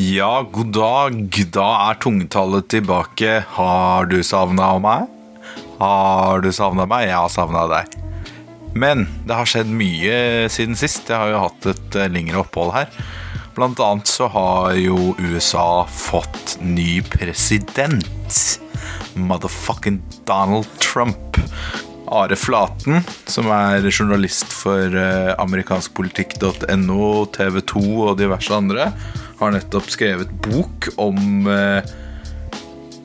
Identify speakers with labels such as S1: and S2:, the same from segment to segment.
S1: Ja, god dag. Da er tungetallet tilbake. Har du savna meg? Har du savna meg? Jeg har savna deg. Men det har skjedd mye siden sist. Jeg har jo hatt et eh, lengre opphold her. Blant annet så har jo USA fått ny president. Motherfucking Donald Trump. Are Flaten, som er journalist for eh, amerikanskpolitikk.no, TV 2 og diverse andre, har nettopp skrevet bok om eh,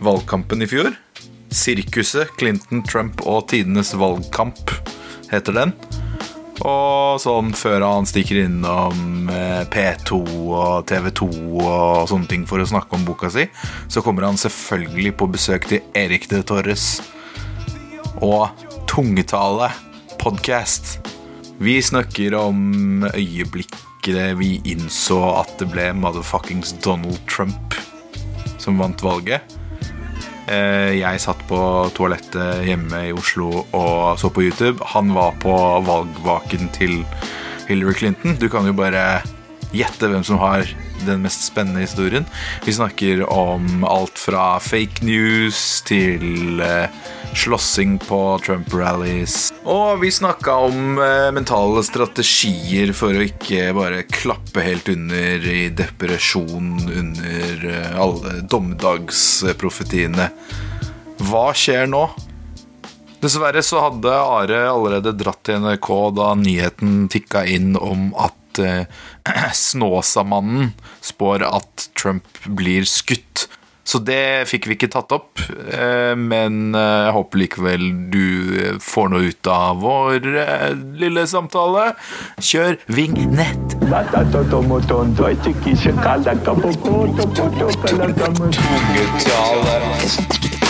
S1: valgkampen i fjor. 'Sirkuset Clinton, Trump og tidenes valgkamp' heter den. Og sånn før han stikker innom eh, P2 og TV 2 og sånne ting for å snakke om boka si, så kommer han selvfølgelig på besøk til Erik de Torres og Tungetale podcast. Vi snakker om øyeblikket vi innså at det ble motherfuckings Donald Trump som vant valget. Eh, Jeg satt på toalettet hjemme i Oslo og så på YouTube. Han var på valgvaken til Hillary Clinton. Du kan jo bare gjette hvem som har den mest spennende historien. Vi snakker om alt fra fake news til eh, slåssing på Trump-rallies. Og vi snakka om eh, mentale strategier for å ikke bare klappe helt under i depresjon under eh, alle dommedagsprofetiene. Hva skjer nå? Dessverre så hadde Are allerede dratt til NRK da nyheten tikka inn om at eh, Snåsamannen spår at Trump blir skutt. Så det fikk vi ikke tatt opp, eh, men eh, jeg håper likevel du får noe ut av vår eh, lille samtale. Kjør vignett!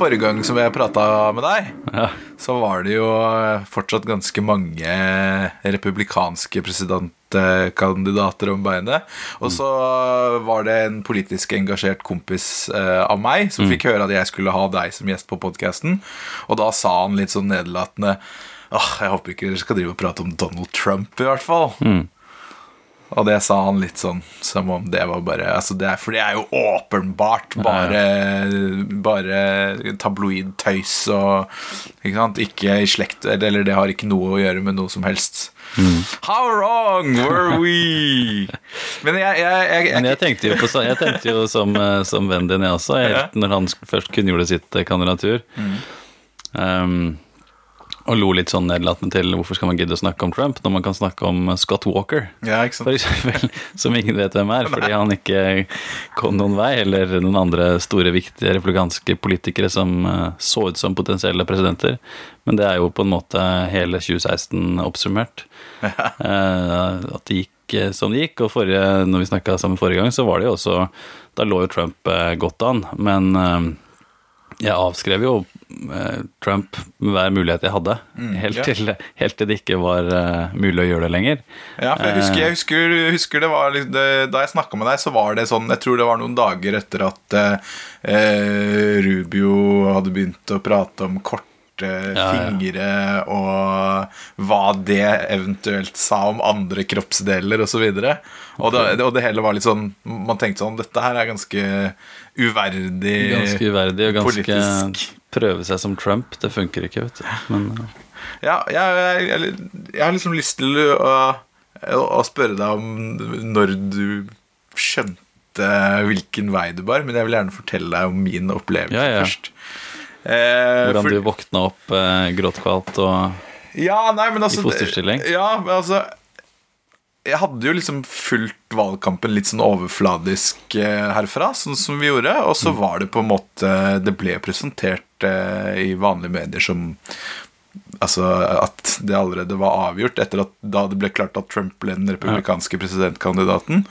S1: Forrige gang som jeg prata med deg,
S2: Ja.
S1: så var det jo fortsatt ganske mange republikanske presidentkandidater om beinet. Og så var det en politisk engasjert kompis eh, av meg som fikk høre at jeg skulle ha deg som gjest på podkasten, og da sa han litt sånn nedlatende Åh, jeg håper ikke dere skal drive og prate om Donald Trump, i hvert fall. Og det sa han litt sånn som om det var bare altså det er, For det er jo åpenbart bare, bare tabloidtøys og Ikke sant? Ikke i slekt Eller det har ikke noe å gjøre med noe som helst. How wrong were we? Men jeg, jeg, jeg,
S2: Men
S1: jeg,
S2: jeg tenkte jo, på, tenkte jo som, eh, som vennen din, jeg også, helt når han først kunngjorde sitt kandidatur. kandidatur. Um, og lo litt sånn nedlatende til hvorfor skal man gidde å snakke om Trump når man kan snakke om eh, Scott Walker,
S1: ja,
S2: for eksempel, som ingen vet hvem er, fordi han ikke kom noen vei, eller noen andre store, viktige republikanske politikere som eh, så ut som potensielle presidenter. Men det er jo på en måte hele 2016 oppsummert. Ja. at det gikk eh, som det gikk. Og forrige, når vi snakka sammen forrige gang, så var det jo også Da lå jo Trump eh, godt an. Men eh, jeg avskrev jo eh, Trump med hver mulighet jeg hadde. helt,
S1: ja.
S2: til, helt til det ikke var uh, mulig å gjøre det lenger.
S1: Ja, for jeg husker, jeg husker, husker det var det, Da jeg snakka med deg, så var det sånn Jeg tror det var noen dager etter at uh, Rubio hadde begynt å prate om korte
S2: ja.
S1: Fingre og hva det eventuelt sa om andre kroppsdeler osv. Og, så og, det, og det hele var litt sånn Man tenkte sånn Dette her er ganske uverdig
S2: Ganske uverdig og ganske
S1: politisk.
S2: prøve seg som Trump. Det funker ikke, vet du. Men
S1: Ja, jeg, jeg, jeg, jeg har liksom lyst til å, å spørre deg om når du skjønte hvilken vei du bar, men jeg vil gjerne fortelle deg om min opplevelse
S2: Ja, ja.
S1: først. Eh,
S2: hvordan
S1: for-
S2: du våkna opp eh, gråtkvalt og
S1: Ja, nei, men altså
S2: I fosterstilling?
S1: Ja, men altså Jeg hadde jo liksom fulgt valgkampen litt sånn overfladisk eh, herfra, sånn som vi gjorde. Og så var det på en måte Det ble presentert eh, i vanlige medier som Altså at det allerede var avgjort etter at da det ble klart at Trump ble den republikanske presidentkandidaten.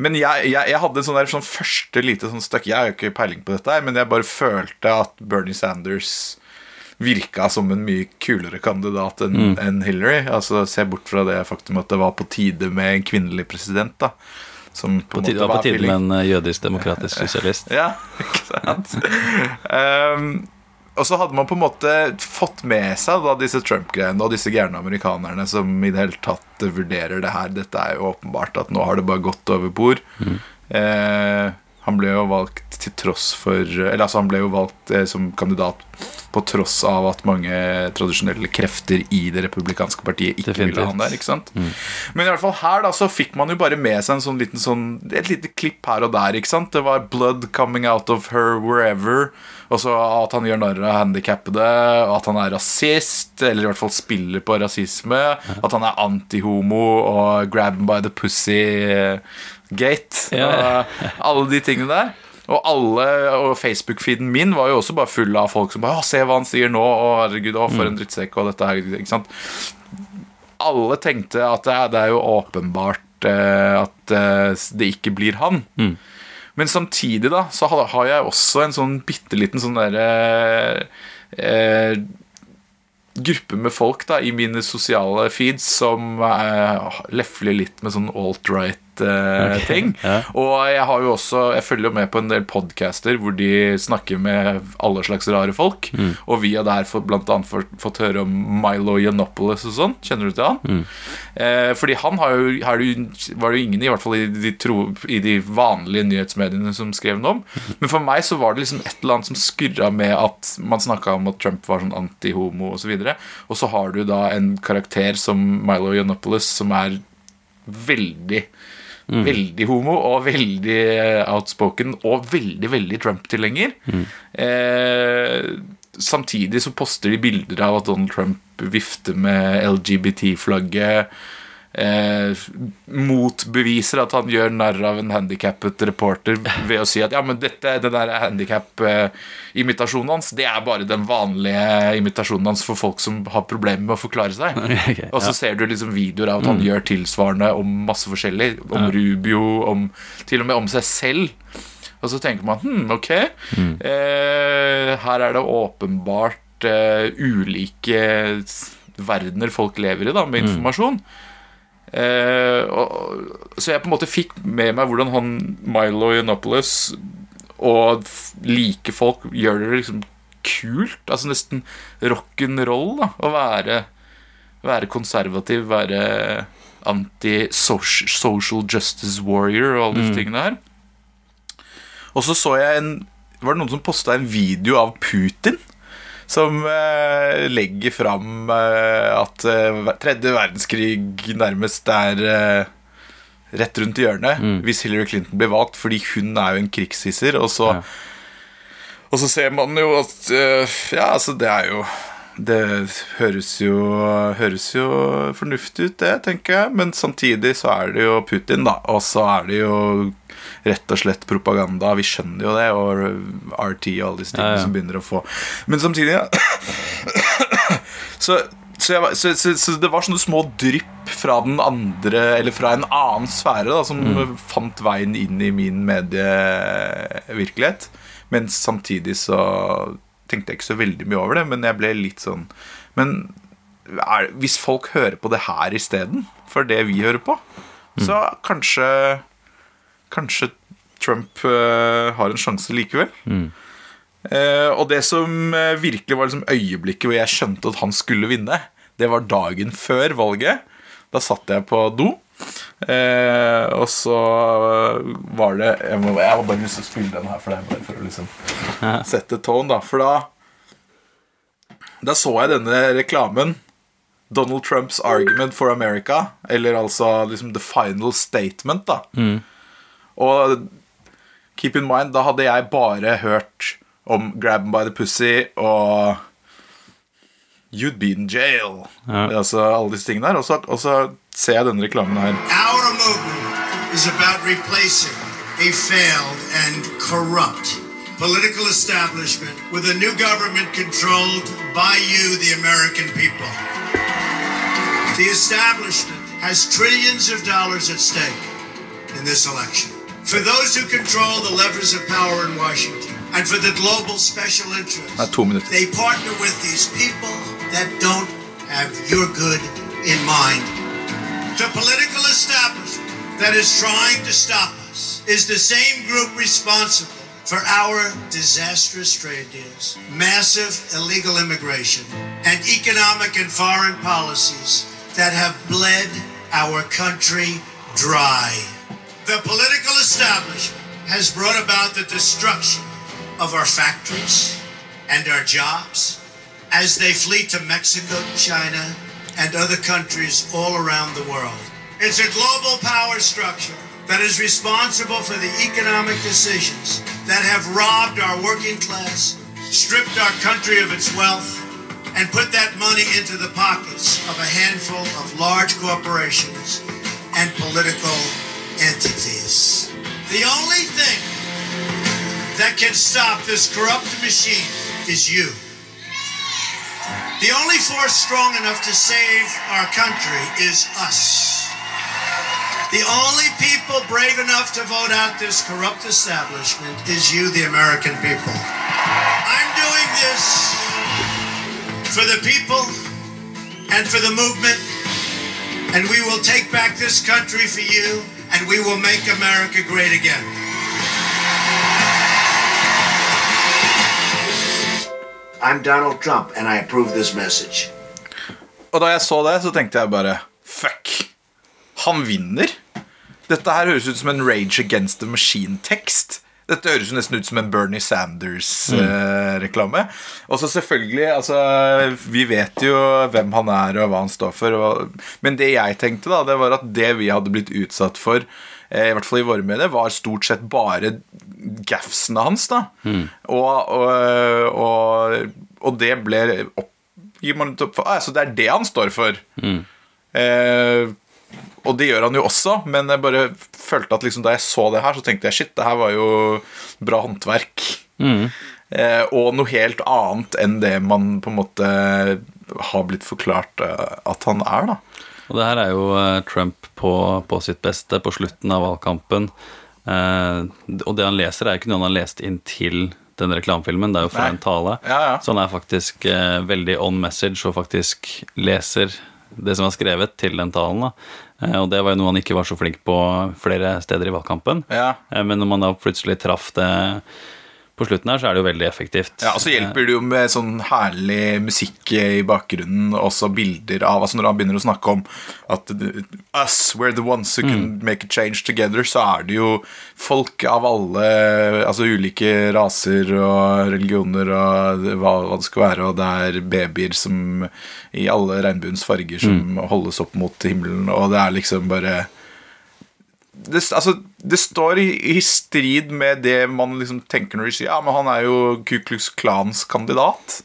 S1: Men jeg, jeg, jeg hadde en sånn, der, sånn første lite sånn støkk Jeg har jo ikke peiling på dette, her men jeg bare følte at Bernie Sanders virka som en mye kulere kandidat enn enn Hillary. Altså Se bort fra det faktum at det var på tide med en kvinnelig president. da Som
S2: På tide, var på tide med en eh, jødisk demokratisk sosialist.
S1: ja, ikke sant? um, og så hadde man på en måte fått med seg da disse Trump-greiene og disse gærne amerikanerne som i det hele tatt vurderer det her. Dette er jo åpenbart at nå har det bare gått over bord. Eh, han ble jo valgt til tross for Eller altså han ble jo valgt eh, som kandidat på tross av at mange tradisjonelle krefter i det republikanske partiet ikke ville
S2: Definitivt.
S1: ha han der. ikke sant? Men i hvert fall her da så fikk man jo bare med seg en sånn liten sånn et lite klipp her og der. ikke sant? Det var 'blood coming out of her wherever'. Og så at han gjør narr av handikappede, at han er rasist, eller i hvert fall spiller på rasisme. At han er antihomo og 'grab him by the pussy'-gate.
S2: Ja.
S1: Og alle de tingene der. Og alle, og Facebook-feeden min var jo også bare full av folk som bare 'Se hva han sier nå', å herregud, å, for en drittsekk, og dette her. ikke sant? Alle tenkte at det er, det er jo åpenbart uh, at uh, det ikke blir han. Men samtidig da, så har jeg også en sånn bitte liten sånn derre uh, gruppe med folk da i mine sosiale feeds som eh, lefler litt med sånn alt-right-ting.
S2: ja.
S1: Og jeg har jo også Jeg følger jo med på en del podcaster hvor de snakker med alle slags rare folk. Og vi har der fått, blant annet fått, fått høre om Milo Yiannopoulos og sånn. Kjenner du til han? Eh, fordi han har jo, har jo Var det jo ingen, i hvert fall i de, tro, i de vanlige nyhetsmediene, som skrev noe om. Men for meg så var det liksom et eller annet som skurra med at man snakka om at Trump var sånn anti-homo osv. Og, så og så har du da en karakter som Milo Yiannopoulos som er veldig Veldig homo og veldig eh, outspoken og veldig, veldig Trump-tilhenger. Eh, samtidig så poster de bilder av at Donald Trump vifter med LGBT-flagget. Eh, motbeviser at han gjør narr av en handikappet reporter ved å si at ja, men dette, den der handikap-imitasjonen hans, det er bare den vanlige imitasjonen hans for folk som har problemer med å forklare seg.
S2: Okay,
S1: Og så ser du liksom videoer av at han gjør tilsvarende om masse forskjellig. Om Rubio, om, til og med om seg selv. Og så tenker man hm, ok, eh, her er det åpenbart eh, ulike verdener folk lever i da, med informasjon. Eh, og, så jeg på en måte fikk med meg hvordan han Milo Yiannopoulos og like folk gjør det liksom kult. Altså nesten rock'n'roll å være være konservativ, være anti-social justice warrior og alle disse tingene her. Og så så jeg en Var det noen som posta en video av Putin? Som eh, legger fram eh, at eh, tredje verdenskrig nærmest er eh, rett rundt i hjørnet hvis Hillary Clinton blir valgt, fordi hun er jo en krigshisser. Og så,
S2: Ja.
S1: og så ser man jo at eh, Ja, altså, det er jo det høres jo, høres jo fornuftig ut, det, tenker jeg. Men samtidig så er det jo Putin, da. Og så er det jo rett og slett propaganda. Vi skjønner jo det. Og RT og alle disse tingene
S2: Ja, ja.
S1: som begynner å få Men samtidig ja. så, så, jeg, så, så, det var sånne små drypp fra den andre Eller fra en annen sfære da som fant veien inn i min medievirkelighet. Men samtidig så tenkte jeg ikke så veldig mye over det. Men jeg ble litt sånn Men er, hvis folk hører på det her isteden for det vi hører på, så kanskje Kanskje Trump uh, har en sjanse likevel. Eh, og det som eh, virkelig var liksom øyeblikket hvor jeg skjønte at han skulle vinne, det var dagen før valget. Da satt jeg på do. Eh, og så var det Jeg må, jeg må bare lyst til å spille den her for deg, bare for å liksom sette tone, da. For da Da så jeg denne reklamen. Donald Trumps argument for America. Eller altså liksom the final statement, da. Og keep in mind, da hadde jeg bare hørt om Grab him by the pussy og You'd be in jail. Altså alle disse tingene der. Og så ser jeg denne reklamen her.
S3: Our movement is about replacing a failed and corrupt political establishment with a new government controlled by you, the American people. The establishment has trillions of dollars at stake in this election. For those who control the levers of power in Washington, and for the global special interests.
S1: Nei, to minutter.
S3: They partner with these people that don't have your good in mind. The political establishment that is trying to stop us is the same group responsible for our disastrous trade deals, massive illegal immigration, and economic and foreign policies that have bled our country dry. The political establishment has brought about the destruction of our factories and our jobs as they flee to Mexico, China, and other countries all around the world. It's a global power structure that is responsible for the economic decisions that have robbed our working class, stripped our country of its wealth, and put that money into the pockets of a handful of large corporations and political entities. The only thing that can stop this corrupt machine is you. The only force strong enough to save our country is us. The only people brave enough to vote out this corrupt establishment is you, the American people. I'm doing this for the people and for the movement, and we will take back this country for you, and we will make America great again. I'm Donald Trump, and I approve this message.
S1: Og da jeg så det, så tenkte jeg bare Fuck! Han vinner. Dette her høres ut som en Rage Against the Machine-tekst. Dette høres jo nesten ut som en Bernie Sanders-reklame. og så selvfølgelig, altså Vi vet jo hvem han er og hva han står for. Og, men det jeg tenkte, da, det var at det vi hadde blitt utsatt for, eh, i hvert fall i våre medier, var stort sett bare gaffsene hans. da og, og, og, og det ble opp, opp ah, Så det er det han står for. Eh, og det gjør han jo også, men jeg bare følte at liksom da jeg så det her, så tenkte jeg shit, det her var jo bra håndverk. Eh, og noe helt annet enn det man på en måte har blitt forklart eh, at han er, da.
S2: Og det her er jo eh, Trump på, på sitt beste på slutten av valgkampen. Eh, og det han leser, er jo ikke noe han har lest inn til den reklamefilmen, det er jo fra
S1: Nei.
S2: en tale.
S1: Ja, ja.
S2: Så han er faktisk eh, veldig on message og faktisk leser det som er skrevet til den talen. Eh, og det var jo noe han ikke var så flink på flere steder i valgkampen.
S1: Ja.
S2: Eh, men når man da plutselig traff det på slutten her, så er det jo veldig effektivt.
S1: Ja, og så hjelper det jo med sånn herlig musikk i bakgrunnen, og så bilder av Altså når han begynner å snakke om at us, we're the ones who can make a change together, så er det jo folk av alle Altså ulike raser og religioner og hva, hva det skal være, og det er babyer som i alle regnbuens farger som holdes opp mot himmelen, og det er liksom bare det, altså, det står i, i strid med det man liksom tenker når de sier Ja, men han er jo Ku Klux Klans kandidat.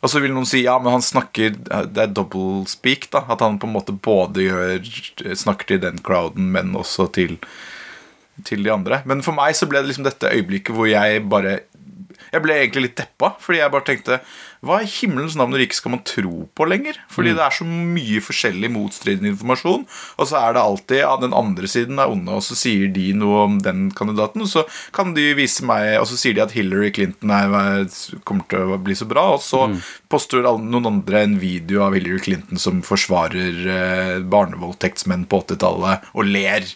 S1: Og så vil noen si ja, men han snakker Det er double speak, da. At han på en måte både gjør, snakker til den crowden, men også til, til de andre. Men for meg så ble det liksom dette øyeblikket hvor jeg bare Jeg ble egentlig litt deppa, fordi jeg bare tenkte Hva i himmelens navn og rike skal man tro på lenger? Fordi det er så mye forskjellig motstridende informasjon, og så er det alltid ja, den andre siden er onde, og så sier de noe om den kandidaten, og så kan de vise meg Og så sier de at Hillary Clinton er, kommer til å bli så bra, og så poster noen andre en video av Hillary Clinton som forsvarer eh, barnevoldtektsmenn på 80-tallet, og ler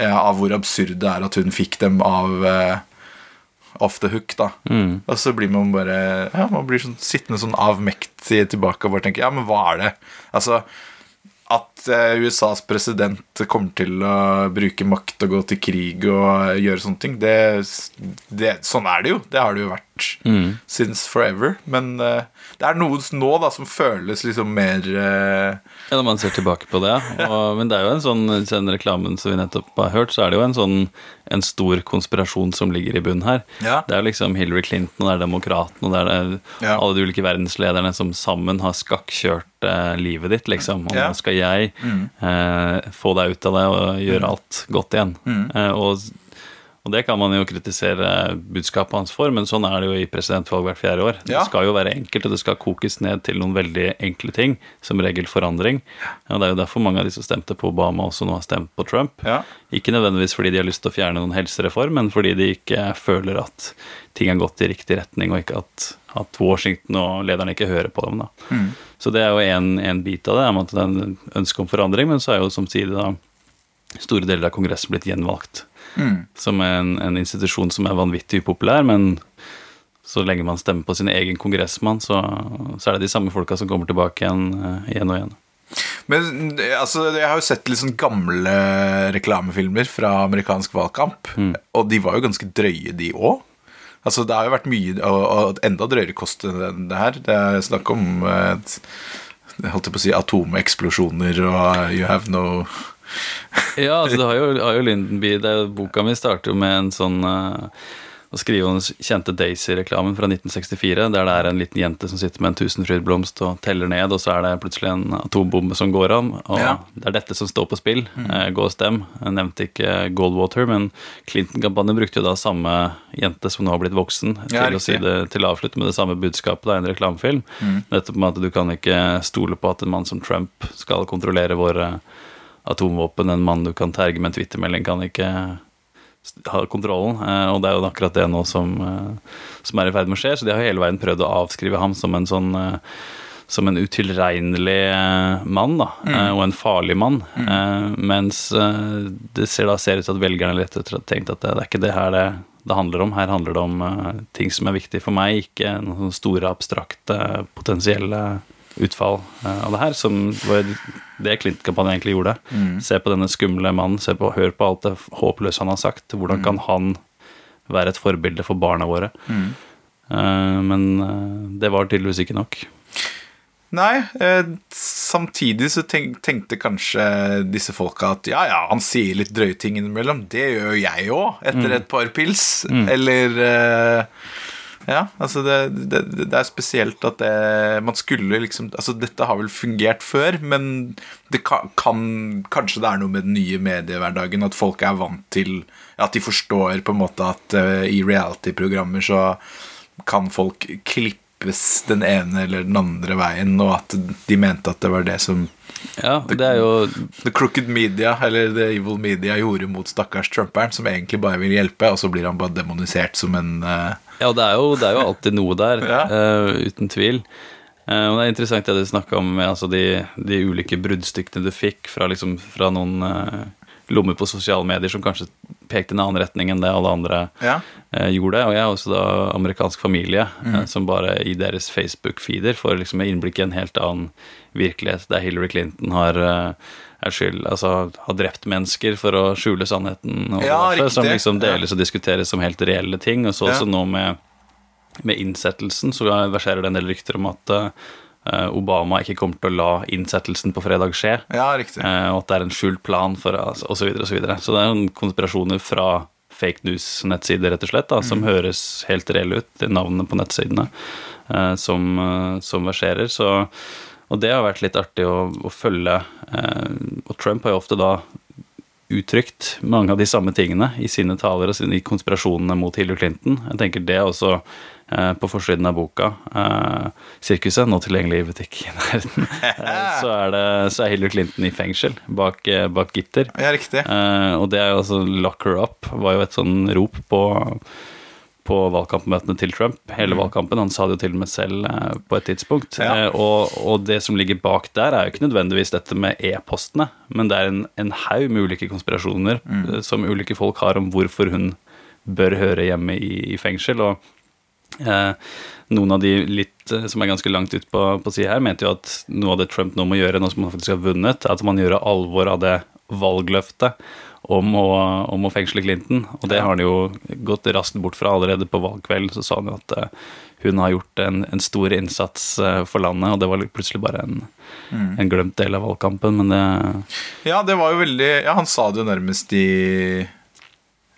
S1: eh, av hvor absurd det er at hun fikk dem av eh, off the hook, da. Og så blir man bare Ja, man blir sånn, sittende sånn avmektig tilbake og bare tenker Ja, men hva er det? Altså at eh, USAs president kommer til å bruke makt og gå til krig og gjøre sånne ting, det, det, sånn er det jo. Det har det jo vært since forever. Men uh, det er noe nå da som føles liksom mer uh...
S2: Ja, når man ser tilbake på det. Og, men det er jo en sånn, den reklamen som vi nettopp har hørt, så er det jo en sånn en stor konspirasjon som ligger i bunnen her.
S1: Ja.
S2: Det er liksom Hillary Clinton, og det er demokratene, og det er
S1: Ja.
S2: alle de ulike verdenslederne som sammen har skakkjørt eh, livet ditt, liksom. Og
S1: Ja.
S2: nå skal jeg eh, få deg ut av det og gjøre alt godt igjen. Eh, og, Og det kan man jo kritisere budskapet hans for, men sånn er det jo i presidentvalg hvert fjerde år.
S1: Ja.
S2: Det skal jo være enkelt, og det skal kokes ned til noen veldig enkle ting, som regel forandring. Og det er jo derfor mange av de som stemte på Obama, også nå har stemt på Trump.
S1: Ja.
S2: Ikke nødvendigvis fordi de har lyst til å fjerne noen helsereform, men fordi de ikke føler at ting har gått i riktig retning, og ikke at, at Washington og lederne ikke hører på dem. Da. Så det er jo en, en bit av det, at det er en ønske om forandring, men så er jo samtidig da store deler av Kongressen blitt gjenvalgt som en, en institusjon som er vanvittig upopulær, men så lenge man stemmer på sin egen kongressmann, så, så er det de samme folka som kommer tilbake igjen eh, igjen og igjen.
S1: Men altså, jeg har jo sett litt sånn gamle reklamefilmer fra amerikansk valgkamp, og de var jo ganske drøye, de òg. Altså, det har jo vært mye Og, og enda drøyere kost enn det her. Det er snakk om eh, et, holdt jeg på å si atomeksplosjoner og you have no
S2: Ja, altså det har jo, har jo Lindenby det, Boka mi starter jo med en sånn uh, Å skrive om den kjente Daisy-reklamen fra 1964, der det er en liten jente som sitter med en tusenfrydblomst og teller ned, og så er det plutselig en atombombe som går an. Og
S1: Ja.
S2: det er dette som står på spill. Eh, Gå og stem. Jeg nevnte ikke Goldwater, men Clinton-kampanjen brukte jo da samme jente som nå har blitt voksen,
S1: Ja,
S2: til å si det til å avslutte med det samme budskapet da, i en reklamefilm. Nettopp med at du kan ikke stole på at en mann som Trump skal kontrollere våre atomvåpen. En mann du kan terge med en twittermelding, kan ikke ha kontrollen. Eh, og det er jo akkurat det nå som, eh, som er i ferd med å skje. Så de har hele veien prøvd å avskrive ham som en sånn eh, som en utilregnelig mann, da, mm. og en farlig mann. Mm. mens det ser da ser ut til at velgerne rett og slett har tenkt at det, det er ikke det her det, det handler om. Her handler det om ting som er viktig for meg, ikke noen store, abstrakte, potensielle utfall eh, av det her, som var det Clinton-kampanjen egentlig gjorde. Se på denne skumle mannen, se på, hør på alt det håpløse han har sagt. Hvordan kan han være et forbilde for barna våre? Mm. men eh, det var tydeligvis ikke nok.
S1: Nei, eh, samtidig så tenkte kanskje disse folka at ja, ja, han sier litt drøye ting innimellom. Det gjør jeg òg, etter et par pils. Eller eh, Ja, altså det, det, det er spesielt at det Man skulle liksom Altså, dette har vel fungert før, men det kan, kan Kanskje det er noe med den nye mediehverdagen, at folk er vant til At de forstår på en måte at uh, i reality-programmer så kan folk klippes den ene eller den andre veien, og at de mente at det var det som
S2: Ja, det er jo
S1: The Crooked Media, eller The Evil Media, gjorde mot stakkars Trumperen, som egentlig bare vil hjelpe, og så blir han bare demonisert som en uh...
S2: Ja, det er jo, det er jo alltid noe der,
S1: Ja.
S2: uh, uten tvil. Uh, og det er interessant det du snakka om, altså de, de ulike bruddstykkene du fikk fra, liksom, fra noen lommer på sosiale medier som kanskje pekte i en annen retning enn det alle andre
S1: Ja.
S2: eh, gjorde. Og jeg har også da amerikansk familie eh, som bare i deres Facebook-feeder får liksom innblikk i en helt annen virkelighet, der Hillary Clinton har eh, er skyld, altså har drept mennesker for å skjule sannheten, og
S1: Ja,
S2: derfor, som liksom deles og diskuteres som helt reelle ting. Og så også nå med, med innsettelsen så verserer det en del rykter om at eh, Obama ikke kommer til å la innsettelsen på fredag skje.
S1: ja, riktig.
S2: Eh, og at det er en skjult plan for altså, og så videre og så videre. Så det er noen konspirasjoner fra fake news-nettsider, rett og slett, da, som høres helt reelle ut, navnene på nettsidene eh, som, eh, som verserer. Så, og det har vært litt artig å, å følge. Eh, og Trump har jo ofte da uttrykt mange av de samme tingene i sine taler og sine, i konspirasjonene mot Hillary Clinton. Jeg tenker det er også eh, på forsiden av boka, eh, 'Sirkuset', nå tilgjengelig i butikk i nærheten, eh, så, er det, så er Hillary Clinton i fengsel bak, eh, bak gitter.
S1: Ja, riktig.
S2: Eh, og det er jo altså 'lock her up' var jo et sånn rop på på valgkampmøtene til Trump, hele valgkampen. Han sa det jo til og med selv eh, på et tidspunkt.
S1: Ja.
S2: Eh, og, og det som ligger bak der, er jo ikke nødvendigvis dette med e-postene, men det er en, en haug med ulike konspirasjoner mm. som ulike folk har om hvorfor hun bør høre hjemme i, i fengsel. Og eh, noen av de litt eh, som er ganske langt ut på, på sida her, mente jo at noe av det Trump nå må gjøre, nå som han faktisk har vunnet, er at man gjør alvor av det valgløftet om å, om å fengsle Clinton. Og det har han jo gått raskt bort fra. Allerede på valgkvelden så sa han jo at eh, hun har gjort en, en stor innsats eh, for landet, og det var plutselig bare en, en glemt del av valgkampen, men det
S1: Ja, det var jo veldig Ja, han sa det jo nærmest i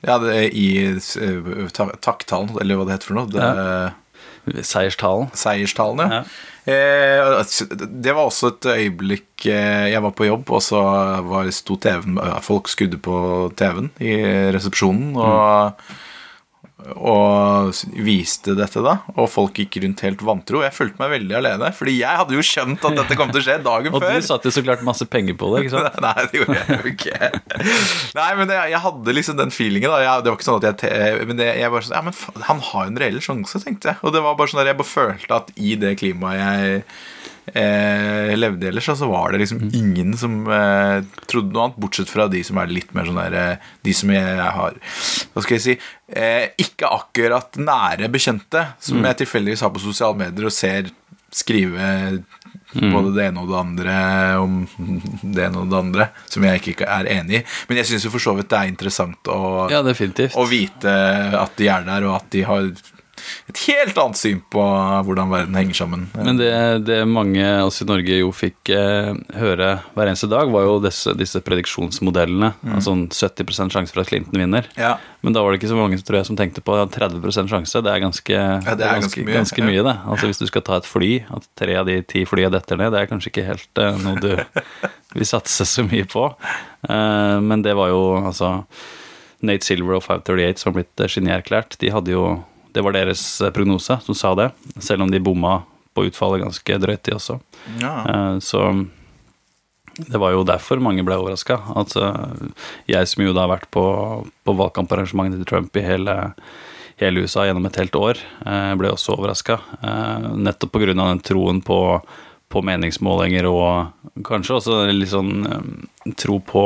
S1: Ja, det, i eh, takktalen, eller hva det heter for noe. Det,
S2: Seierstalen.
S1: Seierstalen,
S2: Ja.
S1: Eh, det var også et øyeblikk eh, jeg var på jobb, og så var, sto TV-en Folk skudde på TV-en i resepsjonen og, og viste dette, da. Og folk gikk rundt helt vantro. Jeg følte meg veldig alene, fordi jeg hadde jo skjønt at dette kom til å skje dagen
S2: Og
S1: før.
S2: du satte jo så klart masse penger på det, ikke sant?
S1: Nei, det gjorde jeg jo ikke. Nei, men jeg, jeg hadde liksom den feelingen. da jeg, Det var ikke sånn at jeg Men det, jeg bare sånn Ja, men han har jo en reell sjanse, tenkte jeg. Og det var bare sånn at jeg bare følte at i det klimaet jeg eh, levde ellers, så var det liksom ingen som eh, trodde noe annet, bortsett fra de som er litt mer sånn der eh, De som jeg har Hva skal jeg si eh, Ikke akkurat nære bekjente, som jeg tilfeldigvis har på sosiale medier og ser skrive både det ene og det andre om det ene og det andre, som jeg ikke er enig i. Men jeg syns jo for så vidt det er interessant å,
S2: Ja,
S1: å vite at de er der, og at de har et helt annet syn på hvordan verden henger sammen.
S2: Men det, det mange oss i Norge jo fikk eh, høre hver eneste dag, var jo disse, disse prediksjonsmodellene. Altså sånn 70% sjanse for at Clinton vinner.
S1: Ja.
S2: Men da var det ikke så mange tror jeg, som tenkte på 30% sjanse. Det er ganske,
S1: det er
S2: det er
S1: ganske
S2: ganske,
S1: mye,
S2: ganske
S1: ja.
S2: mye, det. Altså Hvis du skal ta et fly, at tre av de ti flyene detter ned, det er kanskje ikke helt eh, noe du vil satse så mye på. Eh, men det var jo altså Nate Silver og 538 som har blitt eh, genierklært, de hadde jo Det var deres eh, prognose som sa det, selv om de bomma på utfallet ganske drøyt, de også.
S1: Ja.
S2: Eh, Så det var jo derfor mange ble overraska. At eh, jeg som jo da har vært på, på valgkamparrangementet til Trump i hele, hele USA gjennom et helt år, eh, ble også overraska. Nettopp pga. den troen på, på meningsmålinger og kanskje også litt sånn tro på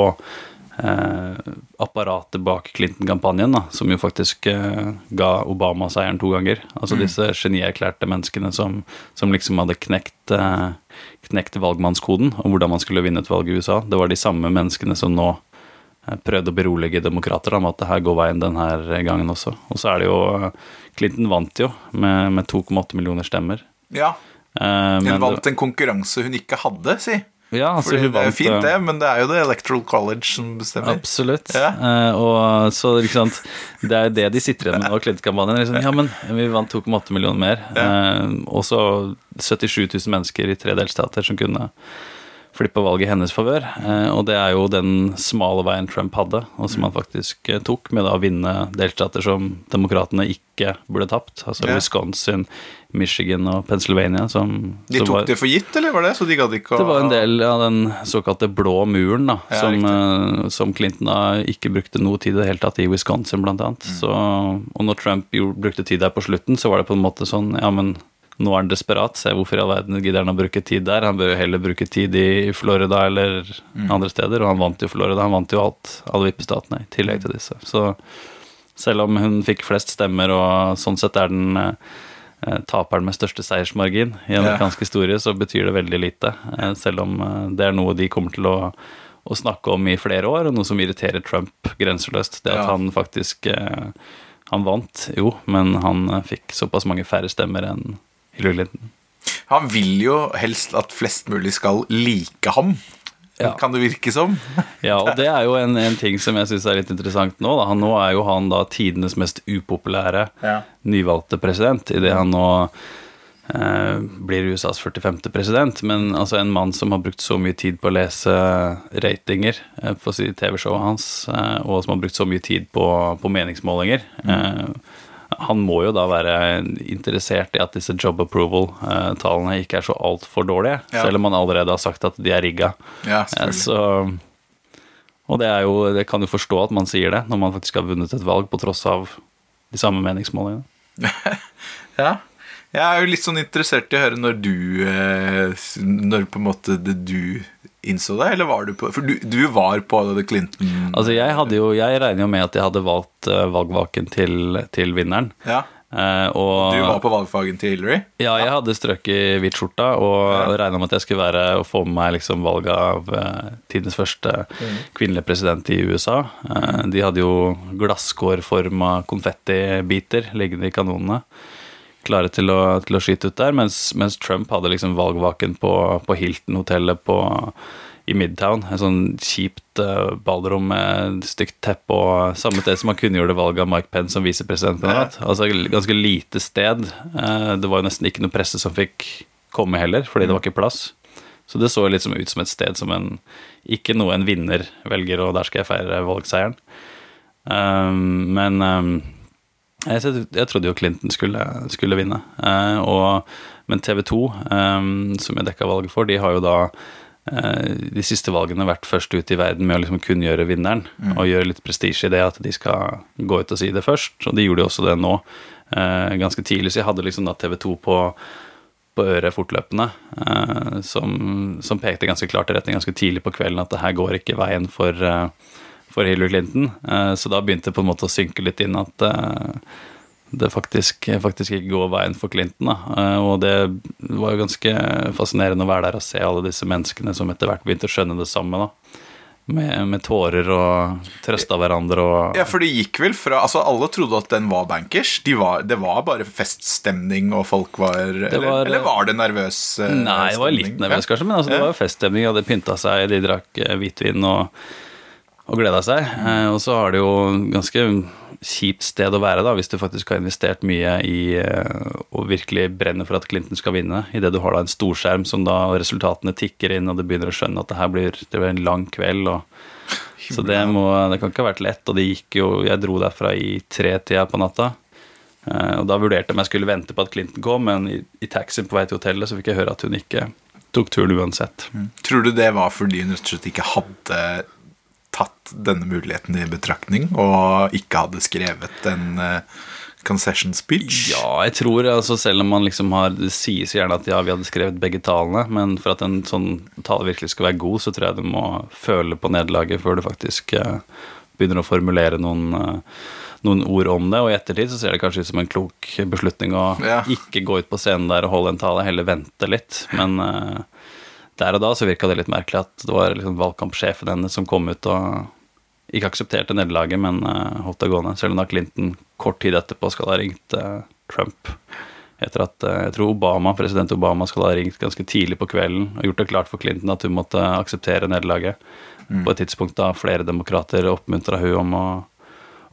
S2: eh, apparatet bak Clinton-kampanjen, som jo faktisk eh, ga Obama seieren to ganger. Altså disse genierklærte menneskene som, som liksom hadde knekt, eh, knekt valgmannskoden om hvordan man skulle vinne et valg i USA. Det var de samme menneskene som nå eh, prøvde å berolige demokrater om at det her går veien denne gangen også. Og så er det jo eh, Clinton vant jo med, med 2,8 millioner stemmer.
S1: ja.
S2: Eh,
S1: Hun vant en konkurranse hun ikke hadde, si.
S2: Ja, altså,
S1: Fordi
S2: hun
S1: det er fint,
S2: eh,
S1: det, men det er jo det Electoral College som bestemmer.
S2: Absolutt.
S1: Ja.
S2: Uh, og så, ikke sant Det er jo det de sitter igjen med nå, Clinton-kampanjen. Liksom, ja, men vi vant 2,8 millioner mer. Eh, og så 77 000 mennesker i tre delstater som kunne flippe valget i hennes favør. Eh, og det er jo den smale veien Trump hadde, og som han faktisk eh, tok, med å vinne delstater som demokratene ikke burde tapt. Altså
S1: Ja.
S2: Wisconsin, Michigan og Pennsylvania. Som,
S1: De
S2: som
S1: tok
S2: var-
S1: det for gitt, eller var det? Så de gadd ikke å
S2: det var en del av den såkalte blå muren, da,
S1: Ja,
S2: som, eh, som Clinton da ikke brukte noe tid i det hele tatt i Wisconsin, blant annet.
S1: Mm.
S2: Så, og når Trump brukte tid der på slutten, så var det på en måte sånn Ja, men nå er han desperat. Se hvorfor i all verden gidder han å bruke tid der? Han bør jo heller bruke tid i Florida eller
S1: Mm.
S2: andre steder. Og han vant jo Florida. Han vant jo alt, alle vippestatene i tillegg til disse. Så selv om hun fikk flest stemmer, og sånn sett er den eh, eh, taperen med største seiersmargin i
S1: Ja.
S2: amerikansk historie, så betyr det veldig lite. eh, Selv om det er noe de kommer til å, å snakke om i flere år, og noe som irriterer Trump grenseløst. Det at
S1: Ja.
S2: han faktisk Han vant, jo, men han fikk såpass mange færre stemmer enn Hillary Clinton.
S1: Han vil jo helst at flest mulig skal like ham.
S2: Ja.
S1: Kan det virke som?
S2: Ja, og det er jo en, en ting som jeg syns er litt interessant nå. Da. Nå er jo han da tidenes mest upopulære
S1: Ja.
S2: nyvalgte president, idet han nå eh, blir USAs 45. president. Men altså en mann som har brukt så mye tid på å lese ratinger eh, på TV-showet hans, eh, og som har brukt så mye tid på, på meningsmålinger. Eh, han må jo da være interessert i at disse job approval-tallene ikke er så altfor dårlige,
S1: Ja.
S2: selv om han allerede har sagt at de er rigga.
S1: Ja,
S2: Eh. Så, og det er jo, det kan jo forstå at man sier det, når man faktisk har vunnet et valg på tross av de samme meningsmålingene.
S1: Ja. Jeg er jo litt sånn interessert i å høre når du eh, Når på en måte det du innså det, eller var du på For du, du var på The Clinton
S2: Altså jeg hadde jo, jeg regner jo med at jeg hadde valgt uh, valgvaken til, til vinneren.
S1: Ja.
S2: Eh, og,
S1: Du var på valgfagen til Hillary?
S2: Ja, jeg hadde strøk i hvit skjorta og
S1: Ja.
S2: regna med at jeg skulle være og få med meg liksom valget av eh, tidens første kvinnelige president i USA. Eh, de hadde jo glasskårforma konfettibiter liggende i kanonene. Klare til å, til å skyte ut der, mens, mens Trump hadde liksom valgvaken på, på Hilton-hotellet i Midtown. Et sånn kjipt uh, ballrom med stygt teppe og samme sted som man kunngjorde valget av Mike Pence som visepresidentkandidat. Altså ganske lite sted. Uh, det var jo nesten ikke noe presse som fikk komme heller, fordi det var ikke plass. Så det så liksom ut som et sted som en ikke noe en vinner velger, og der skal jeg feire valgseieren. Um, men um, jeg, jeg, trodde jo Clinton skulle, skulle vinne. eh, og, men TV 2, eh, som jeg dekka valget for, de har jo da Eh, de siste valgene vært først ut i verden med å liksom kunngjøre vinneren. Mm. Og gjøre litt prestisje i det at de skal gå ut og si det først. Og de gjorde jo også det nå, eh, ganske tidlig. Så jeg hadde liksom da TV 2 på, på øret fortløpende, eh, som, som, pekte ganske klart i retning ganske tidlig på kvelden at det her går ikke veien for, for Hillary Clinton. så da begynte det på en måte å synke litt inn at det faktisk, faktisk, ikke går veien for Clinton. Da. Eh, og det var jo ganske fascinerende å være der og se alle disse menneskene som etter hvert begynte å skjønne det samme. da. Med, med tårer og trøsta hverandre og
S1: Ja, for det gikk vel fra Altså, alle trodde at den var bankers. De var, det var bare feststemning, og folk var, var eller, eller, var det nervøs
S2: Nei, det var litt nervøs, kanskje, men altså, det var jo feststemning. De pynta seg, de drakk hvitvin og og gleda seg. Eh, og så har det jo ganske kjipt sted å være da, hvis du faktisk har investert mye i og eh, virkelig brenner for at Clinton skal vinne, idet du har da en storskjerm som da resultatene tikker inn, og du begynner å skjønne at det her blir, det blir en lang kveld. Og, så det, må, det kan ikke ha vært lett, og det gikk jo Jeg dro derfra i tretida på natta. Eh, og da vurderte jeg om jeg skulle vente på at Clinton kom, men i, i taxien på vei til hotellet så fikk jeg høre at hun ikke tok turen uansett. Mm.
S1: Tror du det var fordi hun rett og slett ikke hadde tatt denne muligheten i betraktning og ikke hadde skrevet en uh, concession speech?
S2: Ja, jeg tror altså selv om man liksom har Det sies gjerne at ja, vi hadde skrevet begge talene, men for at en sånn tale virkelig skal være god, så tror jeg du må føle på nederlaget før du faktisk uh, begynner å formulere noen uh, noen ord om det, og i ettertid så ser det kanskje ut som en klok beslutning å ja. ikke gå ut på scenen der og holde en tale, heller vente litt. Men uh, der og da så virka det litt merkelig at det var liksom valgkampsjefen hennes som kom ut og ikke aksepterte nederlaget, men uh, holdt det gående. Selv om da Clinton kort tid etterpå skal ha ringt uh, Trump. Etter at uh, jeg tror Obama, president Obama skal ha ringt ganske tidlig på kvelden og gjort det klart for Clinton at hun måtte akseptere nederlaget. Mm. På et tidspunkt da flere demokrater oppmuntra hun om å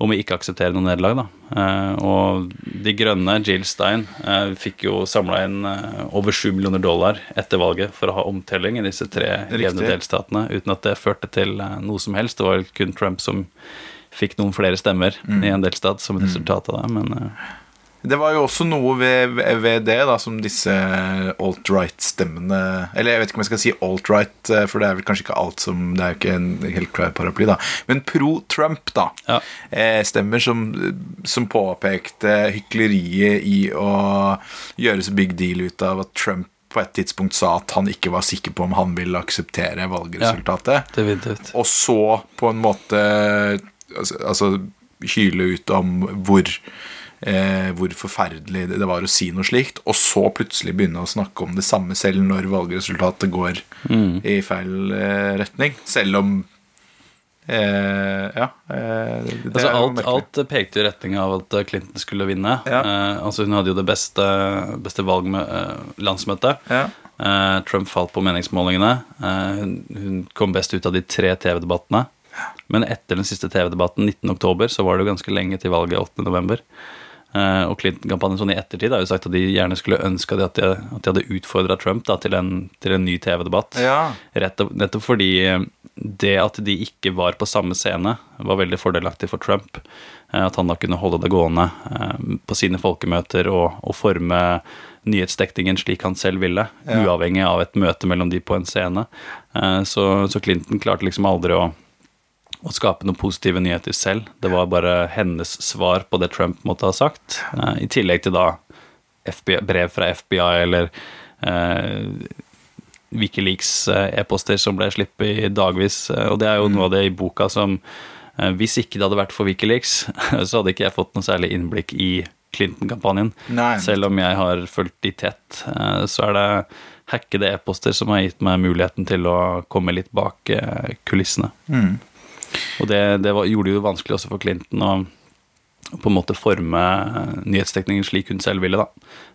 S2: om å ikke akseptere noe nederlag. Da. Eh, og De Grønne, Jill Stein, eh, fikk jo samla inn eh, over 7 millioner dollar etter valget for å ha omtelling i disse tre jevne delstatene, uten at det førte til noe som helst. Det var kun Trump som fikk noen flere stemmer mm. i en delstat som et resultat av det. men...
S1: Det var jo også noe ved, ved det da, som disse alt-right-stemmene Eller jeg vet ikke om jeg skal si alt-right, eh, for det er vel kanskje ikke alt som Det er jo ikke en helt klar paraply, da. Men pro-Trump, da. Ja. Eh, stemmer som, som påpekte hykleriet i å gjøre så big deal ut av at Trump på et tidspunkt sa at han ikke var sikker på om han ville akseptere valgresultatet.
S2: Ja,
S1: og så på en måte altså, altså hyle ut om hvor eh, hvor forferdelig det var å si noe slikt, og så plutselig begynne å snakke om det samme selv når valgresultatet går mm. i feil eh, retning. Selv om eh, Ja.
S2: Eh, altså alt, alt, pekte i retning av at Clinton skulle vinne. Ja. Eh, altså Hun hadde jo det beste, beste landsmøtet. Ja. Eh, Trump falt på meningsmålingene. hun kom best ut av de tre TV-debattene. Men etter den siste TV-debatten 19.10 så var det jo ganske lenge til valget 8.11. Uh, og Clinton-kampanjen sånn i ettertid har jo sagt at de gjerne skulle ønska at, de, at de hadde utfordra Trump da, til, en, til, en, ny TV-debatt.
S1: Ja.
S2: Nettopp fordi eh, det at de ikke var på samme scene, var veldig fordelaktig for Trump. Uh, at han da kunne holde det gående på sine folkemøter og, og forme nyhetsdekningen slik han selv ville, ja. uavhengig av et møte mellom de på en scene. Så, så Clinton klarte liksom aldri å å skape noen positive nyheter selv. Det var bare hennes svar på det Trump måtte ha sagt. Eh, I tillegg til da FBI, brev fra FBI eller eh, Wikileaks-e-poster som ble sluppet i dagvis. Eh, og det er jo noe av det i boka som eh, Hvis ikke det hadde vært for Wikileaks, så hadde ikke jeg fått noe særlig innblikk i Clinton-kampanjen. Selv om jeg har fulgt de tett, eh, så er det hackede e-poster som har gitt meg muligheten til å komme litt bak kulissene.
S1: Mm.
S2: Og det, det var, gjorde det jo vanskelig også for Clinton å, på en måte forme nyhetstekningen nyhetsdekningen slik hun selv ville. da.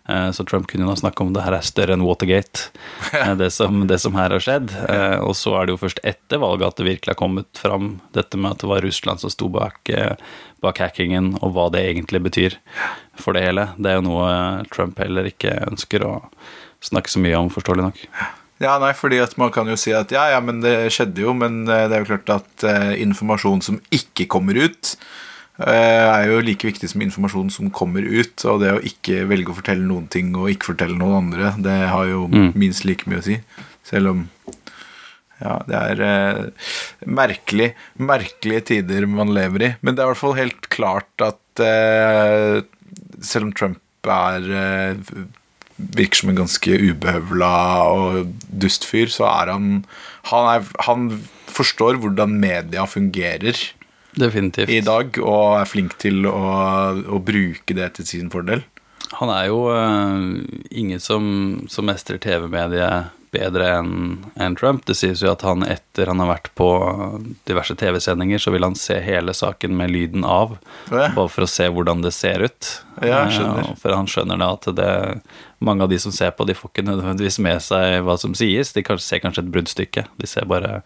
S2: Eh, Så Trump kunne jo snakke om det her er større enn Watergate, eh, det som, det som her har skjedd. Eh, Og så er det jo først etter valget at det virkelig har kommet fram dette med at det var Russland som sto bak, eh, bak hackingen, og hva det egentlig betyr for det hele. Det er jo noe eh, Trump heller ikke ønsker å snakke så mye om, forståelig nok.
S1: Ja, nei, fordi at man kan jo si at ja, ja, men det skjedde jo, men eh, det er jo klart at eh, informasjon som ikke kommer ut, eh, er jo like viktig som informasjon som kommer ut. Og det å ikke velge å fortelle noen ting og ikke fortelle noen andre, det har jo minst like mye å si. Selv om ja, det er eh, merkelig, merkelige tider man lever i. Men det er i hvert fall helt klart at eh, selv om Trump er eh, virker som en ganske ubehøvla og dust fyr, så er han han, er, han forstår hvordan media fungerer
S2: Definitivt.
S1: i dag, og er flink til å, å bruke det til sin fordel.
S2: Han er jo uh, ingen som, som mestrer TV-mediet bedre enn en Trump. Det sies jo at han etter han har vært på diverse TV-sendinger, så vil han se hele saken med lyden av,
S1: Ja.
S2: bare for å se hvordan det ser ut.
S1: Ja, jeg skjønner.
S2: Eh, For han skjønner da at det, mange av de som ser på, de får ikke nødvendigvis med seg hva som sies. De kanskje, ser kanskje et bruddstykke. De ser bare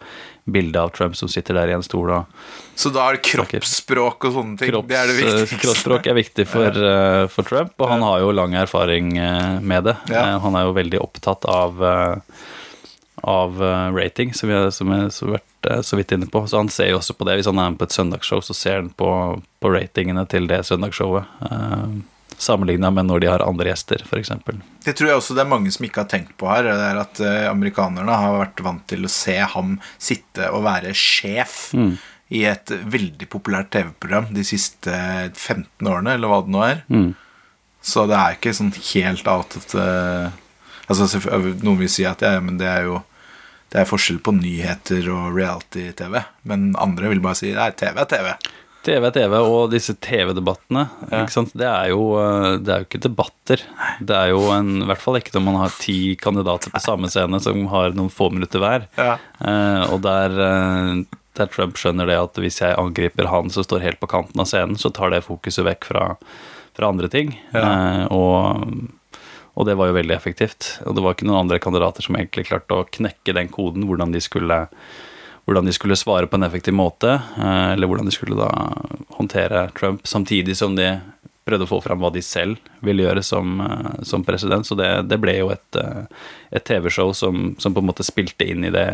S2: bildet av Trump som sitter der i en stol og
S1: Så da er det kroppsspråk og sånne ting.
S2: Kropps,
S1: det er det viktigste.
S2: kroppsspråk er viktig for, eh, for Trump, og han har jo lang erfaring eh, med det.
S1: Ja.
S2: Eh, Han er jo veldig opptatt av, eh, av eh, rating, som vi har vært eh, så vidt inne på. Så han ser jo også på det. Hvis han er med på et søndagsshow, så ser han på, på ratingene til det søndagsshowet. Uh, Sammenligna med når de har andre gjester, f.eks.
S1: Det tror jeg også det er mange som ikke har tenkt på her. Det er at eh, amerikanerne har vært vant til å se ham sitte og være sjef i et veldig populært TV-program de siste 15 årene, eller hva det nå er. Så det er ikke sånn helt out of the Altså, Noen vil si at ja, men det er jo det er forskjell på nyheter og reality-TV. Men andre vil bare si nei, TV er TV.
S2: TV er TV, og disse TV-debattene ja. Det, er jo, eh, det er jo ikke debatter. Det er jo en, i hvert fall ikke når man har ti kandidater på samme scene som har noen få minutter hver.
S1: Ja.
S2: Uh, og der, eh, der Trump skjønner det at hvis jeg angriper han som står helt på kanten av scenen, så tar det fokuset vekk fra, fra andre ting. Eh, og, og det var jo veldig effektivt. Og det var ikke noen andre kandidater som egentlig klarte å knekke den koden, hvordan de skulle hvordan de skulle svare på en effektiv måte, eh, eller hvordan de skulle da håndtere Trump, samtidig som de prøvde å få fram hva de selv ville gjøre som, eh, som president. Så det, det ble jo et, eh, et TV-show som, som på en måte spilte inn i det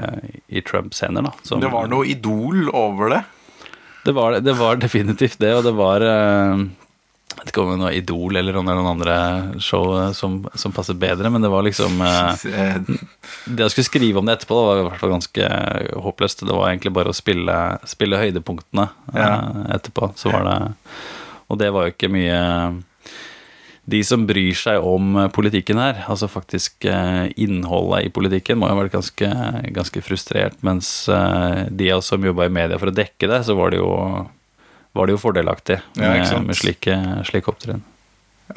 S2: i Trumps hender. da. Som,
S1: Det var noe idol over det.
S2: det var, det var definitivt det, og det var Jeg vet ikke om det var Idol eller er noen andre show eh, som, som passet bedre, men det var liksom eh,
S1: Eh,
S2: Det å skulle skrive om det etterpå det var i hvert fall ganske håpløst. Det var egentlig bare å spille, spille høydepunktene
S1: Ja.
S2: eh, etterpå. Så var det Og det var jo ikke mye De som bryr seg om politikken her, altså faktisk eh, innholdet i politikken, må ha vært ganske, ganske frustrert. Mens eh, de av oss som jobba i media for å dekke det, så var det jo, var det jo fordelaktig med,
S1: ja,
S2: med slike, slike opptreden.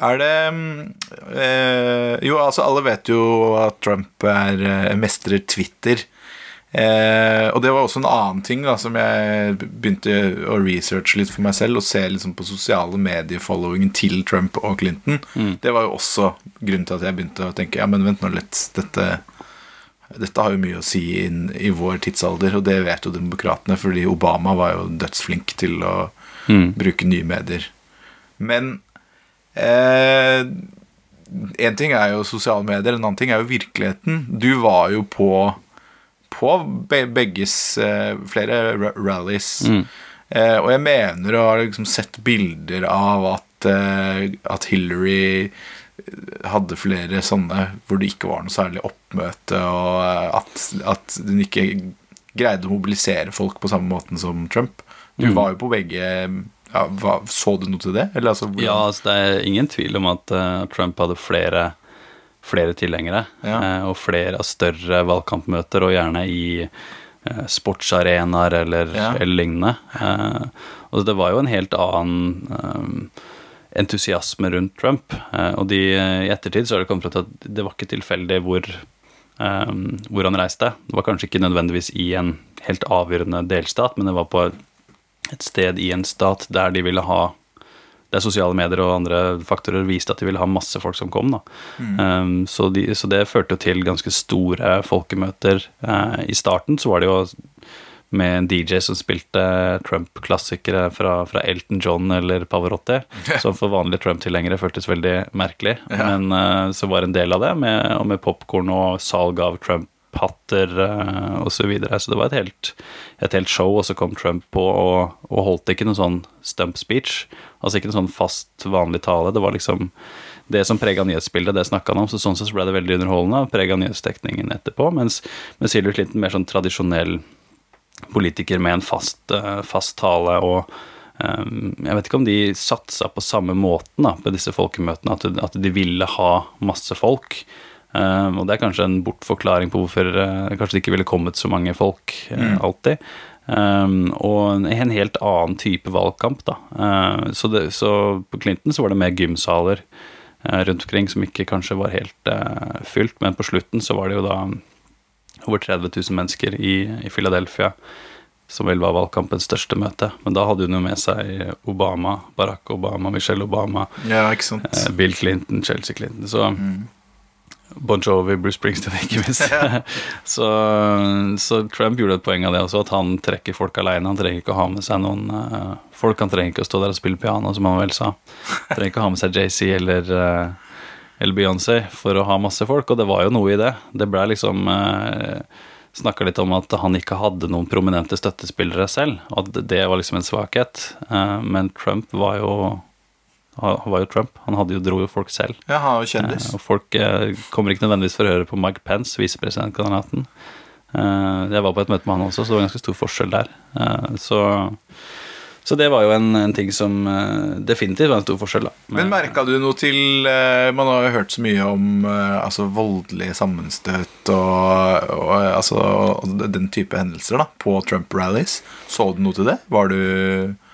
S1: Er det mm, eh, Jo, altså, alle vet jo at Trump er eh, mestrer Twitter. Eh, og det var også en annen ting da som jeg begynte å researche litt for meg selv. Og se liksom på sosiale medier-followingen til Trump og Clinton. Det var jo også grunnen til at jeg begynte å tenke Ja, men vent nå litt. Dette, dette har jo mye å si inn i vår tidsalder, og det vet jo demokratene, fordi Obama var jo dødsflink til å bruke nye medier. Men Eh, en ting er jo sosiale medier, en annen ting er jo virkeligheten. Du var jo på, på begges eh, flere rallies. rallies. Eh, og jeg mener å ha liksom sett bilder av at, eh, at Hillary hadde flere sånne hvor det ikke var noe særlig oppmøte, og eh, at, at hun ikke greide å mobilisere folk på samme måten som Trump. Du var jo på begge ja, hva, Så du noe til det? Eller, altså,
S2: Ja, altså det er ingen tvil om at uh, Trump hadde flere, flere tilhengere.
S1: Ja.
S2: Uh, og flere av større valgkampmøter, og gjerne i uh, sportsarenaer eller,
S1: Ja.
S2: eller lignende. Og det var jo en helt annen entusiasme rundt Trump. Og de, i ettertid så har det kommet fram til at det var ikke tilfeldig hvor, Um, hvor han reiste. Det var kanskje ikke nødvendigvis i en helt avgjørende delstat, men det var på et sted i en stat der de ville ha der sosiale medier og andre faktorer viste at de ville ha masse folk som kom. da. Um, så, de, så det førte jo til ganske store folkemøter. Uh, I starten så var det jo med en DJ som spilte Trump-klassikere fra, fra Elton John eller Pavarotti, som for vanlige Trump-tilhengere føltes veldig merkelig. Men uh, så var en del av det, med, og med popkorn og salg av Trump-hatter uh, osv. Så, videre. så det var et helt, et helt show, og så kom Trump på og, og holdt ikke noen sånn stump speech. Altså ikke noen sånn fast, vanlig tale. Det var liksom det som prega nyhetsbildet, det snakka han om. Så sånn sett så ble det veldig underholdende, og prega nyhetsdekningen etterpå. Mens, mens Hillary Clinton mer sånn tradisjonell politiker med en fast, uh, fast tale og um, Jeg vet ikke om de satsa på samme måten da, på disse folkemøtene, at de ville ha masse folk. Um, og det er kanskje en bortforklaring på hvorfor uh, kanskje det ikke ville kommet så mange folk uh, alltid. Um, og en, en helt annen type valgkamp, da. Uh, så, det, så, på Clinton så var det mer gymsaler rundt omkring som ikke kanskje var helt fylt, men på slutten så var det jo da over 30 000 mennesker i, i Philadelphia, som vel var valgkampens største møte. Men da hadde hun jo med seg Obama, Barack Obama, Michelle Obama,
S1: Ja,
S2: eh, Bill Clinton, Chelsea Clinton. Så Bon Jovi, Bruce Springsteen, ikke minst. så, så Trump gjorde et poeng av det også, at han trekker folk alene. Han trenger ikke å ha med seg noen uh, folk. Han trenger ikke å stå der og spille piano, som han vel sa. Han trenger ikke å ha med seg JC eller uh, eller Beyoncé for å ha masse folk, og det var jo noe i det. Det ble liksom uh, Snakka litt om at han ikke hadde noen prominente støttespillere selv, og at det var liksom en svakhet. Uh, men Trump var jo han var jo Trump. Han hadde jo, dro jo folk selv.
S1: Ja, han var jo kjendis.
S2: Eh, og folk eh, kommer ikke nødvendigvis for å høre på Mike Pence, visepresidentkandidaten. Eh, jeg var på et møte med han også, så det var ganske stor forskjell der. Eh, så, så det var jo en, en ting som eh, definitivt var en stor forskjell, da.
S1: Men merka du noe til eh, Man har jo hørt så mye om altså, voldelige sammenstøt og, og, altså, og den type hendelser da på Trump-rallies. Så du noe til det? Var du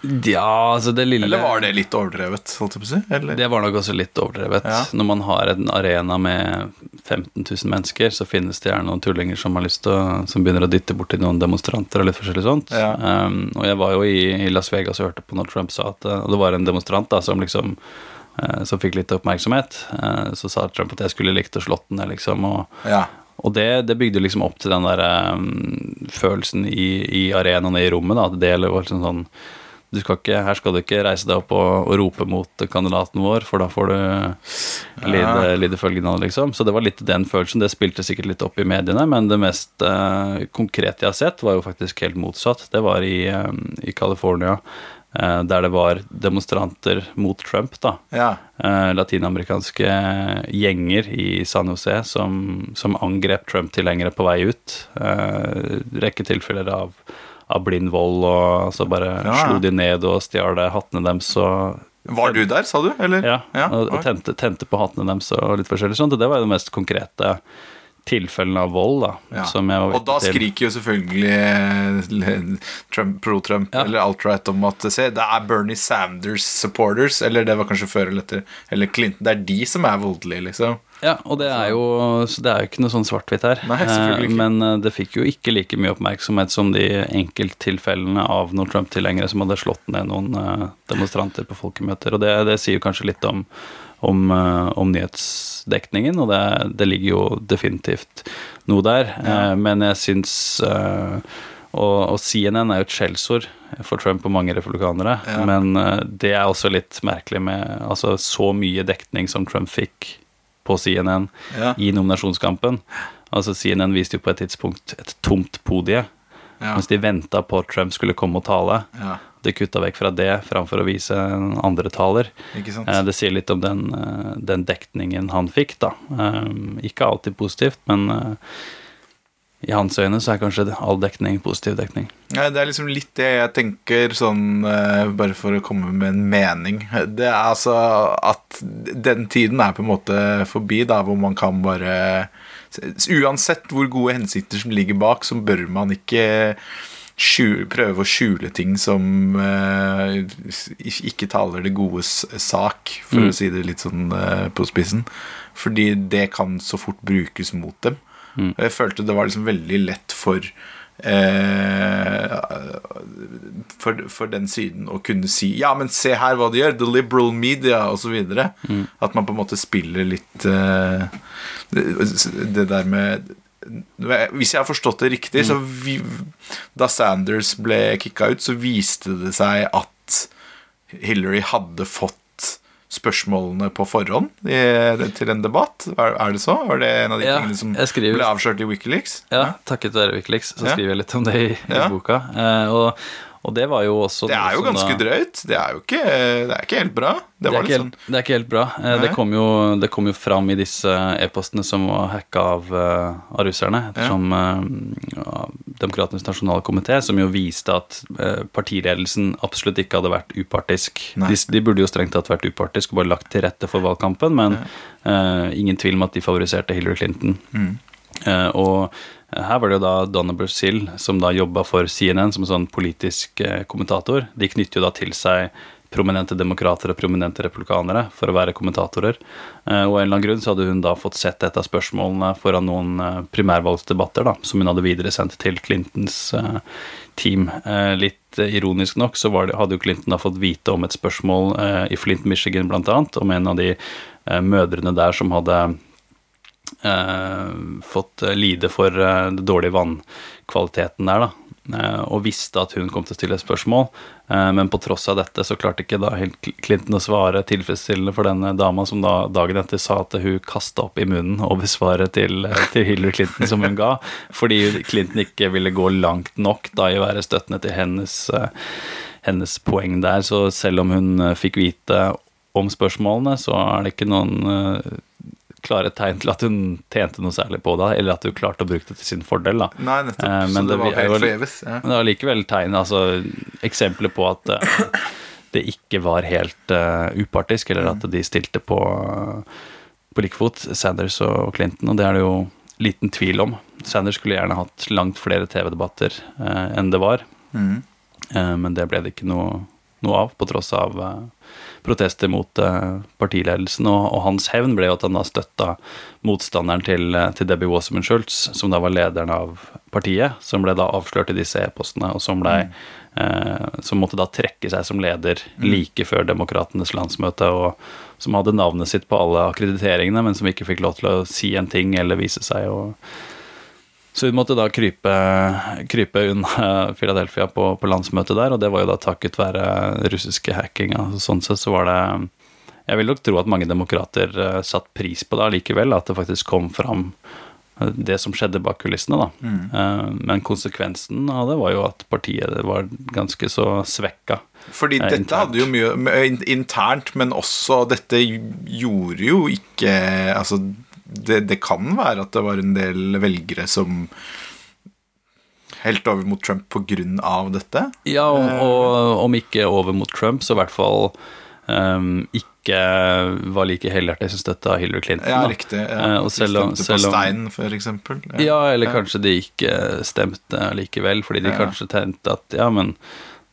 S2: Ja, altså det lille
S1: Eller var det litt overdrevet? Si? Eller?
S2: Det var nok også litt overdrevet.
S1: Ja.
S2: Når man har en arena med 15 000 mennesker, så finnes det gjerne noen tullinger som har lyst til å, som begynner å dytte borti noen demonstranter og litt forskjellig sånt.
S1: Ja.
S2: Um, og jeg var jo i, i Las Vegas og hørte på når Trump sa at uh, Og det var en demonstrant da som liksom uh, som fikk litt oppmerksomhet. Uh, så sa Trump at jeg skulle likt å slått ned, liksom. Og,
S1: Ja.
S2: og det, det bygde liksom opp til den der um, følelsen i, i arenaen i rommet, da. At det var liksom sånn skal ikke, her skal du ikke reise deg opp og, og rope mot kandidaten vår, for da får du lide, lide følgene av det, liksom. Så det var litt den følelsen. Det spilte sikkert litt opp i mediene, men det mest eh, konkrete jeg har sett, var jo faktisk helt motsatt. Det var i, eh, i California, eh, der det var demonstranter mot Trump, da
S1: ja.
S2: eh, latinamerikanske gjenger i San Jose som, som angrep Trump-tilhengere på vei ut. Eh, rekke tilfeller av, av blind vold, og så bare
S1: Ja.
S2: slo de ned og stjal hattene deres. Og,
S1: Var du der, sa du? Eller?
S2: ja, og, og tente, tente på hattene deres og litt forskjellig sånt. Og det var jo det mest konkrete tilfellene av vold, da.
S1: Ja.
S2: Som jeg var
S1: Og da skriker jo selvfølgelig eh, Trump, pro-Trump
S2: Ja.
S1: eller alt-right om at se, det er Bernie Sanders supporters, eller det var kanskje før eller etter, eller Clinton. Det er de som er voldelige, liksom.
S2: Ja, og det er jo, det er jo ikke noe sånn svart-hvitt her.
S1: Nei, selvfølgelig ikke.
S2: Eh, Men eh, det fikk jo ikke like mye oppmerksomhet som de enkelttilfellene av noen Trump-tilhengere som hadde slått ned noen eh, demonstranter på folkemøter. Og det, det sier jo kanskje litt om, om, eh, om nyhetsdekningen, og det, det ligger jo definitivt noe der. Ja. Men jeg syns eh, og, og CNN er jo et skjellsord for Trump og mange republikanere.
S1: Ja.
S2: Men eh, det er også litt merkelig med altså, så mye dekning som Trump fikk på CNN
S1: Ja.
S2: i nominasjonskampen. Altså CNN viste jo på et tidspunkt et tomt podie,
S1: Ja.
S2: mens de venta på at Trump skulle komme og tale.
S1: Ja,
S2: De kutta vekk fra det framfor å vise en andre taler.
S1: ikke sant?
S2: Eh, Det sier litt om den, eh, den dekningen han fikk, da. Eh, Ikke alltid positivt, men i hans øyne så er kanskje all dekning positiv dekning.
S1: Nei, det er liksom litt det jeg tenker sånn eh, Bare for å komme med en mening. Det er altså at den tiden er på en måte forbi, da, hvor man kan bare Uansett hvor gode hensikter som ligger bak, så bør man ikke skjule, prøve å skjule ting som uh, ikke taler det godes sak, for å si det litt sånn uh, på spissen. Fordi det kan så fort brukes mot dem. Og Jeg følte det var liksom veldig lett for eh, for, for den siden å kunne si Ja, men se her hva de gjør! The liberal media, osv. Mm. At man på en måte spiller litt eh, det, det der med hvis jeg har forstått det riktig, så vi, da Sanders ble kicka ut, så viste det seg at Hillary hadde fått spørsmålene på forhånd i, til en debatt. Er, er, det så? Var det en av de
S2: ja,
S1: tingene som
S2: skriver,
S1: ble avslørt i Wikileaks?
S2: Ja, takket være Wikileaks, så skriver jeg litt om det i, i boka. Eh, og og det var jo også
S1: Det er jo ganske da, drøyt. Det er jo ikke, det er ikke helt bra.
S2: Det, det, er ikke helt, det, er ikke helt, bra. Eh, det kom, jo, det kom, jo, fram i disse e-postene som var hacka av, uh, av russerne. Ettersom ja. Demokratenes nasjonale komité, som jo viste at uh, partiledelsen absolutt ikke hadde vært upartisk. De, de, burde jo strengt tatt vært upartisk og bare lagt til rette for valgkampen, men uh, ingen tvil om at de favoriserte Hillary Clinton. Mm. og her var det jo da Donna Brazil, som da jobba for CNN som en sånn politisk eh, kommentator. De knytter jo da til seg prominente demokrater og prominente republikanere for å være kommentatorer. Eh, og av en eller annen grunn så hadde hun da fått sett et av spørsmålene foran noen eh, primærvalgsdebatter da, som hun hadde videresendt til Clintons team. Litt ironisk nok så det, hadde jo Clinton da fått vite om et spørsmål i Flint, Michigan annet, om en av de mødrene der som hadde fått lide for eh, det dårlige vannkvaliteten der, da. Eh, og visste at hun kom til å stille spørsmål, eh, men på tross av dette så klarte ikke da Clinton å svare tilfredsstillende for denne dama som da dagen etter sa at hun kasta opp i munnen over svaret til, til Hillary Clinton som hun ga, fordi Clinton ikke ville gå langt nok da i å være støttende til hennes, hennes poeng der. Så selv om hun fikk vite om spørsmålene, så er det ikke noen klare tegn til at hun tjente noe særlig på det, eller at hun klarte å bruke det til sin fordel. Da.
S1: Nei, nettopp. Eh, men så det, det var helt forgjeves. Ja.
S2: Men det var likevel tegn, altså eksempler på at eh, det ikke var helt uh, upartisk, eller at de stilte på, uh, på like fot, Sanders og Clinton, og det er det jo liten tvil om. Sanders skulle gjerne hatt langt flere TV-debatter enn det var, mm. men det ble det ikke noe, noe av, på tross av protester mot uh, partiledelsen. Og, og, hans hevn ble jo at han da støtta motstanderen til, eh, til Debbie Wasserman Schultz, som da var lederen av partiet, som ble da avslørt i disse e-postene, og som, ble, mm. eh, som måtte da trekke seg som leder mm. like før Demokratenes landsmøte, og som hadde navnet sitt på alle akkrediteringene, men som ikke fikk lov til å si en ting eller vise seg. og så hun måtte da krype, krype unna Philadelphia på, på, landsmøtet der, og det var jo da takket være russiske hacking. Altså, sånn sett så var det Jeg vil nok tro at mange demokrater eh, pris på det allikevel, at det faktisk kom fram uh, det som skjedde bak kulissene, da. Mm. Uh, men konsekvensen av det var jo at partiet var ganske så svekka.
S1: Fordi dette internt. hadde jo mye internt, men også dette gjorde jo ikke Altså det, det, kan være at det var en del velgere som helt over mot Trump pga. dette.
S2: Ja, og, og, om ikke over mot Trump, så i hvert fall um, ikke var like helhjertet som støtta Hillary Clinton.
S1: Ja, riktig. Ja.
S2: Uh, og selv om,
S1: stemte på Stein, eksempel.
S2: Ja, ja eller ja. kanskje de ikke stemte likevel, fordi de kanskje tenkte at ja, men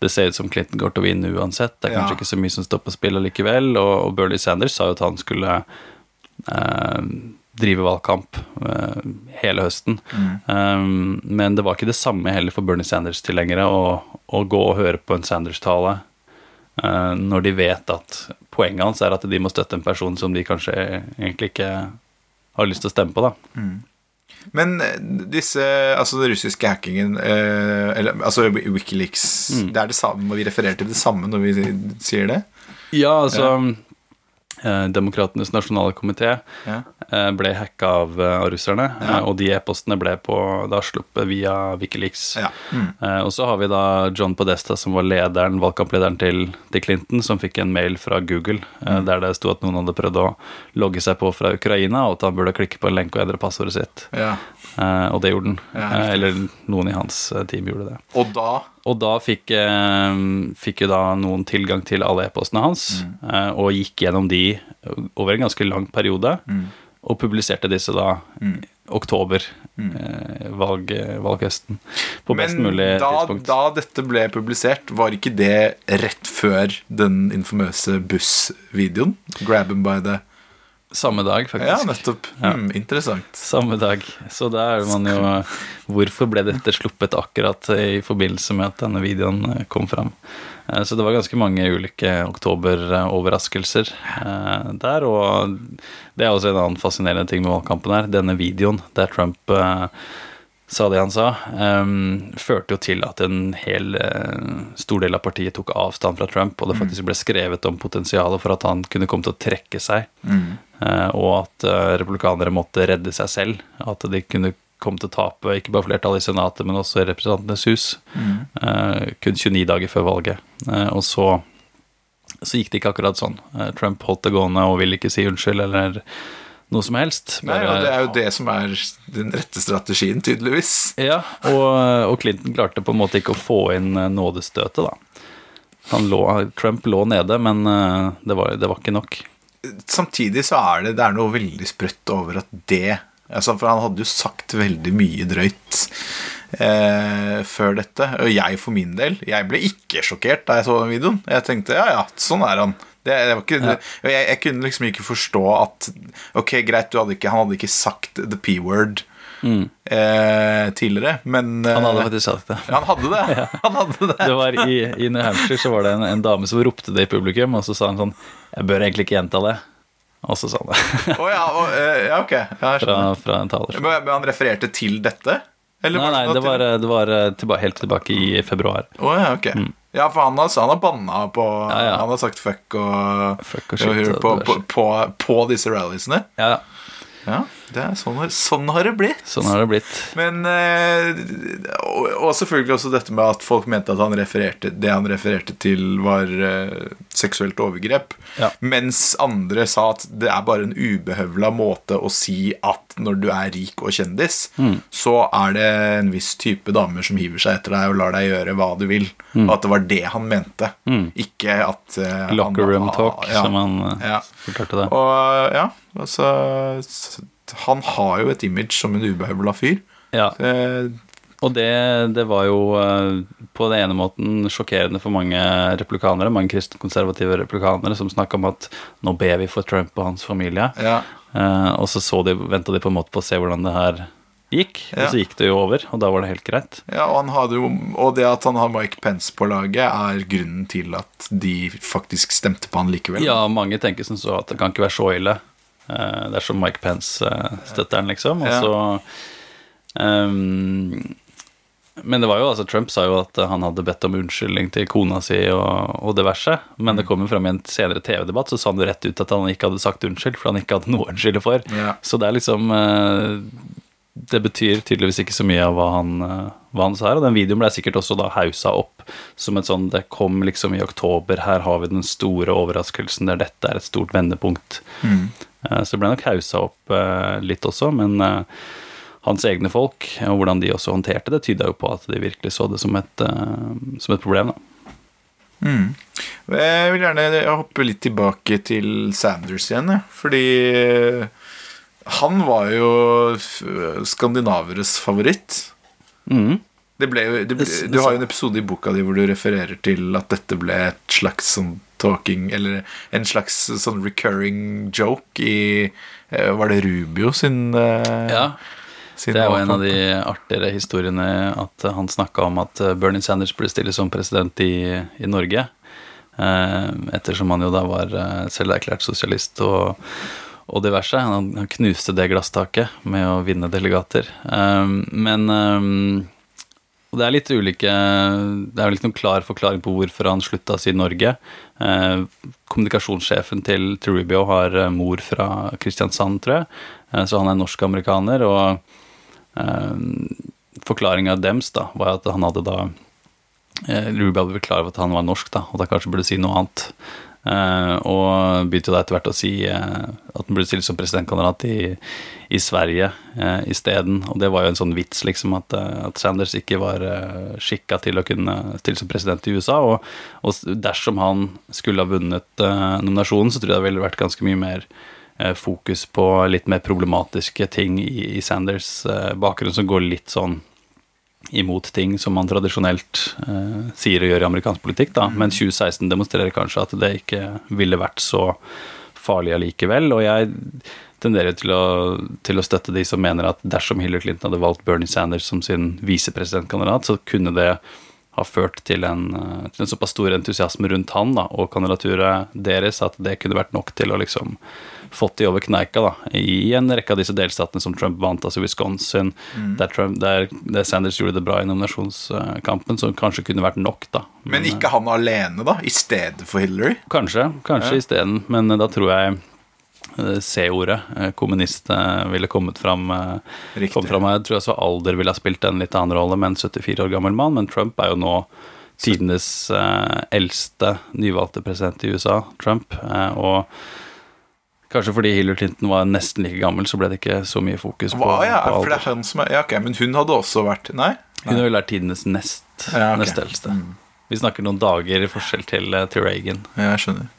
S2: det ser ut som Clinton går til å vinne uansett. Det er kanskje ikke så mye som står på spill likevel. Og, og Bernie Sanders sa jo at han skulle uh, drive valgkamp uh, hele høsten. Mm. Um, men det var ikke det samme heller for Bernie Sanders-tilhengere å, å, gå og høre på en Sanders-tale uh, når de vet at poenget hans er at de må støtte en person som de kanskje egentlig ikke har lyst til å stemme på. da. Mm.
S1: Men disse, altså den russiske hackingen, eh, eller altså Wikileaks mm. Det er det samme, Vi refererer til det samme når vi sier det?
S2: Ja, altså ja. Eh, Demokratenes nasjonale komité ja. Eh, ble hacka av, eh, av russerne, ja. og de e-postene ble på, da sluppet via Wikileaks. Ja. Mm. Og så har vi da John Podesta, som var lederen, valgkamplederen til, til Clinton, som fikk en mail fra Google mm. der det sto at noen hadde prøvd å logge seg på fra Ukraina, og at han burde klikke på en lenke og endre passordet sitt. Og det gjorde han. Eller noen i hans team gjorde det.
S1: Og da
S2: og da fikk, eh, fikk, jo da noen tilgang til alle e-postene hans, mm. eh, og gikk gjennom de over en ganske lang periode, mm. og publiserte disse da mm. oktober, mm. eh, valg, valghøsten, på best mulig
S1: da,
S2: tidspunkt.
S1: Da dette ble publisert, var ikke det rett før den informøse buss-videoen? 'Grab him by the
S2: Samme dag, faktisk.
S1: Ja, nettopp. Hmm, interessant.
S2: Samme dag. Så da er man jo Hvorfor ble dette sluppet akkurat i forbindelse med at denne videoen eh, kom fram? Eh, Så det var ganske mange ulike oktoberoverraskelser eh, der. Og det er også en annen fascinerende ting med valgkampen her. Denne videoen der Trump sa det han sa, um, førte jo til at en hel uh, stor del av partiet tok avstand fra Trump, og det faktisk ble skrevet om potensialet for at han kunne komme til å trekke seg. Eh, og at uh, republikanere måtte redde seg selv. At de kunne komme til å tape ikke bare flertallet i Senatet, men også i Representantenes hus. Eh, kun 29 dager før valget. Og så, så gikk det ikke akkurat sånn. Trump holdt det gående og ville ikke si unnskyld eller noe som helst.
S1: Nei,
S2: Bare-
S1: og Det er jo det som er den rette strategien, tydeligvis.
S2: ja, og, og Clinton klarte på en måte ikke å få inn eh, nådestøtet, da. Han lå, Trump lå nede, men eh, det var, det var ikke nok.
S1: Samtidig så er det, det er noe veldig sprøtt over at det altså For han hadde jo sagt veldig mye drøyt eh, før dette. Og jeg for min del, jeg ble ikke sjokkert da jeg så den videoen. Jeg tenkte ja ja, sånn er han. Det, det var ikke, ja. jeg, jeg kunne liksom ikke forstå at Ok, greit, du hadde ikke, han hadde ikke sagt the p-word eh, tidligere, men eh,
S2: Han hadde faktisk sagt det.
S1: Han hadde det. Han hadde det.
S2: Det var i, I New Hampshire så var det en, en dame som ropte det i publikum, og så sa han sånn Jeg bør egentlig ikke gjenta det. Og så sa han det
S1: oh, ja, og, eh, ja, ok. Ja,
S2: fra, fra en taler.
S1: Men, han refererte til dette? Eller
S2: Nei, nei, det var, det var eh, tilba helt tilbake i februar.
S1: Oh, ja, ok. Ja, for han har, han har banna på.
S2: Ja, ja.
S1: Han har sagt fuck og,
S2: Fuck og shit
S1: på, på, på, på disse ralliesene.
S2: Ja,
S1: Ja, det er sånn, sånn har det blitt.
S2: sånn har det blitt.
S1: Men eh, og, og selvfølgelig også dette med at folk mente at han det han refererte til, var eh, seksuelt overgrep.
S2: Ja.
S1: Mens andre sa at det er bare en ubehøvla måte å si at når du er rik og kjendis,
S2: Mm.
S1: så er det en viss type damer som hiver seg etter deg og lar deg gjøre hva du vil. Og at det var det han mente. Ikke at uh,
S2: Mm. Locker
S1: han-
S2: room talk,
S1: ja.
S2: som han
S1: Ja.
S2: forklarte det.
S1: Og ja, altså Han har jo et image som en ubehøvla fyr.
S2: Ja.
S1: Det,
S2: Og det, det var jo eh, på den ene måten sjokkerende for mange replikanere, mange kristenkonservative replikanere, som snakka om at nå ber vi for Trump og hans familie.
S1: ja.
S2: Eh, og så, så venta de på en måte på å se hvordan det her gikk,
S1: Ja.
S2: og så gikk det jo over, og da var det helt greit.
S1: Ja, og, jo, og det at han har Mike Pence på laget, er grunnen til at de faktisk stemte på han likevel.
S2: Ja, mange tenker som så at det kan ikke være så ille. Eh, det er som Mike Pence støtteren støtter den, liksom. Og så um, Men det var jo, altså Trump sa jo at han hadde bedt om unnskyldning til kona si og, og diverse. Men det kom jo fram i en senere TV-debatt, så sa han rett ut at han ikke hadde sagt unnskyld, for han ikke hadde noe å unnskylde for.
S1: Ja.
S2: Så det er liksom eh, Det betyr tydeligvis ikke så mye av hva han, eh, hva han sa her. Og den videoen ble sikkert også da hausa opp som et sånn Det kom liksom i oktober, her har vi den store overraskelsen der dette er et stort vendepunkt. Eh, Så det ble nok hausa opp eh, litt også, men eh, hans egne folk, og hvordan de også håndterte det, tyda jo på at de virkelig så det som et, eh, som et problem. da.
S1: Jeg vil gjerne hoppe litt tilbake til Sanders igjen, jeg. fordi han var jo skandinaveres favoritt.
S2: Mm.
S1: Det ble det ble, du har jo en episode i boka di hvor du refererer til at dette ble et slags sånn talking Eller en slags sånn recurring joke i eh, Var det Rubio sin eh,
S2: Ja,
S1: sin
S2: Det er jo en av de artigere historiene at han snakka om at eh, Bernie Sanders burde stille som president i, i Norge. Ettersom han jo da var selv selverklært sosialist og, og diverse. Han, knuste det glasstaket med å vinne delegater. Men og det er litt ulike Det er vel ikke noen klar forklaring på hvorfor han slutta å si Norge. Eh, kommunikasjonssjefen til Rubio har eh, mor fra Kristiansand, tror jeg. Eh, så han er norsk-amerikaner. Og eh, forklaringa dems da, var at han hadde da Rubio hadde blitt klar over at han var norsk, da, og da kanskje burde si noe annet. Eh, og begynte da etter hvert å si eh, at han burde stille som presidentkandidat i, i Sverige uh, isteden. Og det var jo en sånn vits, liksom, at, eh, at Sanders ikke var uh, skikka til å kunne stille som president i USA. Og, og dersom han skulle ha vunnet eh, nominasjonen, så tror jeg det ville vært ganske mye mer eh, fokus på litt mer problematiske ting i, i Sanders eh, bakgrunn, som går litt sånn imot ting som man tradisjonelt eh, sier og gjør i amerikansk politikk. Da. Men 2016 demonstrerer kanskje at det ikke ville vært så farlig allikevel. Og jeg tenderer til å, til å støtte de som mener at dersom Hillary Clinton hadde valgt Bernie Sanders som sin visepresidentkandidat, så kunne det ha ført til en, eh, til en såpass stor entusiasme rundt han da, og kandidaturet deres at det kunne vært nok til å liksom fått de over kneika da, i en rekke av disse delstatene som Trump vant, altså Wisconsin, der, Trump, der, der Sanders gjorde det bra i nominasjonskampen, som kanskje kunne vært nok, da.
S1: Men ikke han alene, da? I stedet for Hillary?
S2: Kanskje, kanskje
S1: Ja.
S2: isteden, men da tror jeg eh, C-ordet, eh, kommunist, eh, ville kommet fram. eh,
S1: Riktig.
S2: Kom fram. Jeg tror også alder ville ha spilt en litt annen rolle med en 74 år gammel mann, men Trump er jo nå tidenes eh, eldste nyvalgte president i USA, Trump. eh, og kanskje fordi Hillary Clinton var nesten like gammel, så ble det ikke så mye fokus på,
S1: Hva, ja,
S2: på
S1: for det er han som er, ja, ok, Men hun hadde også vært Nei?
S2: Hun ville vært tidenes nest,
S1: Ja, okay.
S2: nest eldste. Vi snakker noen dager i forskjell til, eh, til Reagan.
S1: Ja, Jeg skjønner.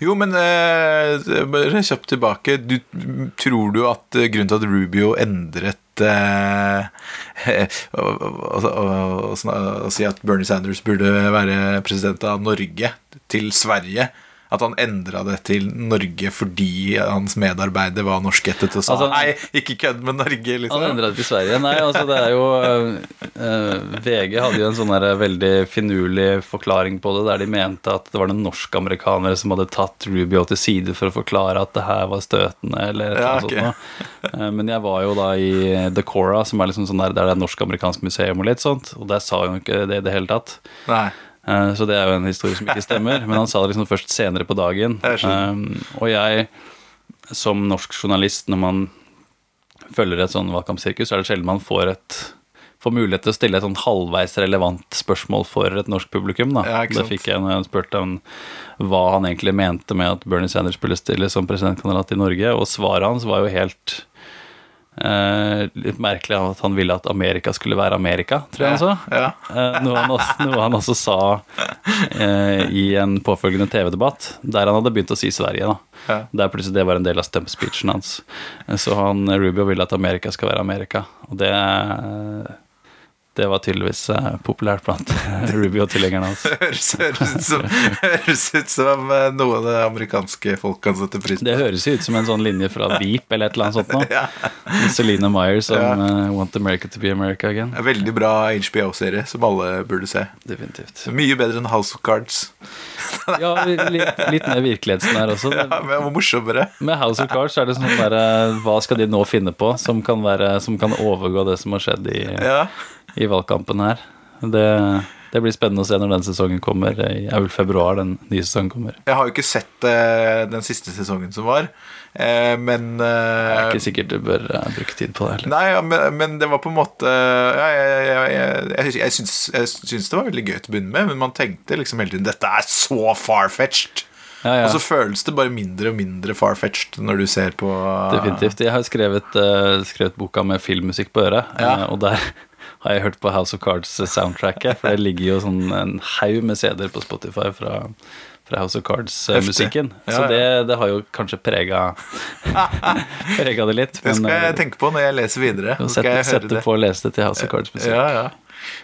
S1: Jo, men eh, bare kjapt tilbake. Du, tror du at eh, grunnen til at Rubio endret eh, å, å, å, å, å si at Bernie Sanders burde være president av Norge, til Sverige At han endra det til Norge fordi hans medarbeider var norskættet og sa
S2: Altså,
S1: Nei, ikke kødd med Norge, Liksom.
S2: Han endra det til Sverige. Nei, altså det er jo uh, VG hadde jo en sånn veldig finurlig forklaring på det, der de mente at det var noen norskamerikanere som hadde tatt Rubio til side for å forklare at det her var støtende, eller noe
S1: Ja,
S2: eller annet sånt noe. Eh, Men jeg var jo da i Decora, som er liksom sånn der, der det er norsk-amerikansk museum og litt sånt, og der sa hun ikke det i det hele tatt.
S1: Nei.
S2: Eh, Så det er jo en historie som ikke stemmer. Men han sa det liksom først senere på dagen.
S1: Jeg.
S2: Um, og jeg, som norsk journalist, når man følger et sånn valgkampsirkus, så er det sjelden man får et Får mulighet til å stille et sånn halvveis relevant spørsmål for et norsk publikum. Da.
S1: Ja,
S2: det fikk jeg når jeg spurte om hva han egentlig mente med at Bernie Sanders skulle stille som presidentkandidat i Norge, og svaret hans var jo helt eh, litt merkelig at han ville at Amerika skulle være Amerika, tror jeg han sa.
S1: Ja.
S2: Eh, noe, han også, noe han også sa eh, i en påfølgende TV-debatt, der han hadde begynt å si Sverige. da.
S1: Ja.
S2: Der plutselig det var en del av stump-speechen hans. Så han, Rubio ville at Amerika skal være Amerika. Og det, det var tydeligvis eh, populært blant Rubio og tilhengerne hans.
S1: Høres, høres, ut som, høres ut som eh, noe det amerikanske folk kan sette pris på.
S2: Det høres jo ut som en sånn linje fra Veep eller et eller annet sånt noe. Selena Meyer som
S1: Ja.
S2: eh, Want America to be America again.
S1: Veldig bra HBO-serie som alle burde se.
S2: Definitivt.
S1: Mye bedre enn House of Cards.
S2: Ja, litt, litt mer virkelighetsnær også.
S1: Ja, men morsommere.
S2: Med House of Cards er det sånn der, eh, Hva skal de nå finne på som kan, være, som kan overgå det som har skjedd i,
S1: Ja.
S2: I valgkampen her? Det, det blir spennende å se når den sesongen kommer. I vel februar den nye sesongen kommer.
S1: Jeg har jo ikke sett uh, den siste sesongen som var, uh, men
S2: Det
S1: eh,
S2: er ikke sikkert du bør bruke tid på det heller.
S1: Nei, ja, men, men det var på en måte ja, jeg, jeg, jeg, syns, jeg syns det var veldig gøy til å begynne med, men man tenkte liksom hele tiden Dette er så far-fetched!
S2: Ja, ja.
S1: Og så føles det bare mindre og mindre far-fetched når du ser på
S2: Definitivt. Jeg har skrevet, uh, skrevet boka med filmmusikk på øret,
S1: Ja.
S2: uh, og der har jeg hørt på House of Cards-soundtracket. For det ligger jo sånn en haug med CD-er på Spotify fra, fra House of Cards-musikken.
S1: Ja, Ja,
S2: Så det, det har jo kanskje prega Prega det litt.
S1: Det skal
S2: eh,
S1: jeg tenke på når jeg leser videre. Skal
S2: Sette,
S1: jeg
S2: sette
S1: det.
S2: på å lese det til House of Cards-musikk.
S1: Ja, ja.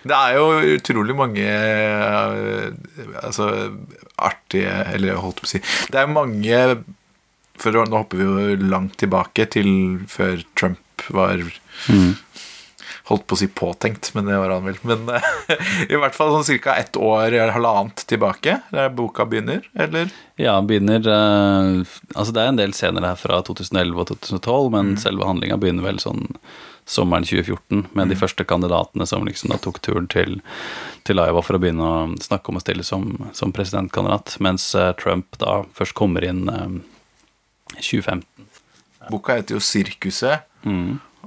S1: Det er jo utrolig mange eh, altså, artige Eller holdt på å si Det er mange for Nå hopper vi jo langt tilbake til før Trump var Holdt på å si påtenkt, men det var han vel. Men eh, i hvert fall sånn ca. ett år eller halvannet tilbake, der boka begynner, eller?
S2: Ja, begynner eh, Altså, det er en del scener her fra 2011 og 2012, men selve handlinga begynner vel sånn sommeren 2014 med de første kandidatene som liksom da tok turen til, til Iowa for å begynne å snakke om å stille som, som presidentkandidat, mens eh, Trump da først kommer inn eh, 2015.
S1: Boka heter jo 'Sirkuset',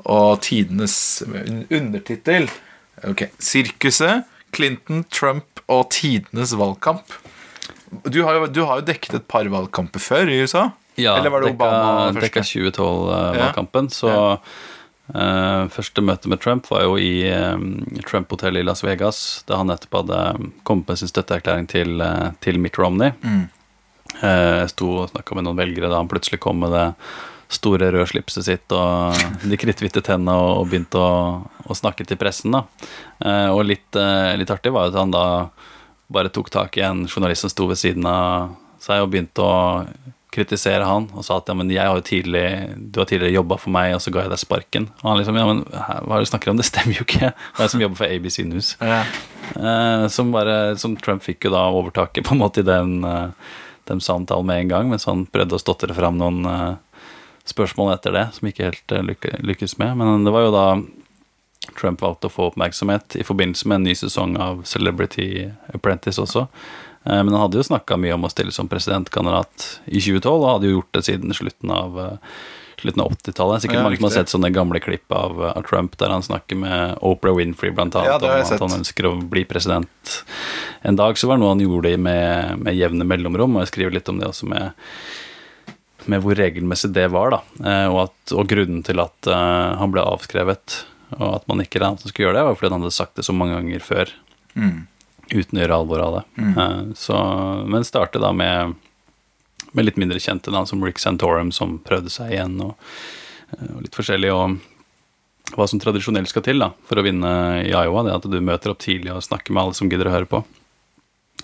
S1: og tidenes undertittel Ok, 'Sirkuset', Clinton, Trump og tidenes valgkamp. Du har, jo, du har jo dekket et par valgkamper før i USA.
S2: Ja,
S1: Eller var det
S2: dekka,
S1: Obama første?
S2: dekka 2012-valgkampen, så eh, første møte med Trump var jo i um, Trump-hotellet i Las Vegas, da han nettopp hadde kommet med sin støtteerklæring til, uh, til Mitt Romney.
S1: Mm.
S2: Uh, Jeg sto og snakka med noen velgere da han plutselig kom med det store røde slipset sitt og de kritthvite tennene og, og begynte å, å snakke til pressen. da. Eh, Og litt, eh, litt artig var at han da bare tok tak i en journalist som sto ved siden av seg og begynte å kritisere han og sa at ja, men jeg har jo tidlig, du har tidligere jobba for meg, og så ga jeg deg sparken. Og han liksom ja, men hva er det du snakker om, det stemmer jo ikke. Det er jeg som jobber for ABC News.
S1: Ja.
S2: Eh, som bare, som Trump fikk jo da overtaket på en måte i den, eh, den samtalen med en gang, mens han prøvde å stotre fram noen spørsmål etter det, som ikke helt eh, lykke, lykkes med. Men det var jo da Trump valgte å få oppmerksomhet i forbindelse med en ny sesong av Celebrity Apprentice også. Eh, Men han hadde jo snakka mye om å stille som presidentkandidat i 2012, og hadde jo gjort det siden slutten av, eh, slutten av 80-tallet. Sikkert
S1: Ja,
S2: mange som har sett sånne gamle klipp av, av Trump der han snakker med Oprah Winfrey annet
S1: Ja,
S2: om at han ønsker å bli president en dag. Så var det noe han gjorde med, med jevne mellomrom, og jeg skriver litt om det også med med hvor regelmessig det var, da. Eh, og, at, og grunnen til at eh, han ble avskrevet, og at man ikke regnet skulle gjøre det, var fordi han hadde sagt det så mange ganger før. Uten å gjøre alvor av det. Eh, så, men startet da med, med litt mindre kjente da, som Rick Santorum, som prøvde seg igjen, og, og litt forskjellig. Og hva som tradisjonelt skal til da, for å vinne i Iowa, det er at du møter opp tidlig og snakker med alle som gidder å høre på.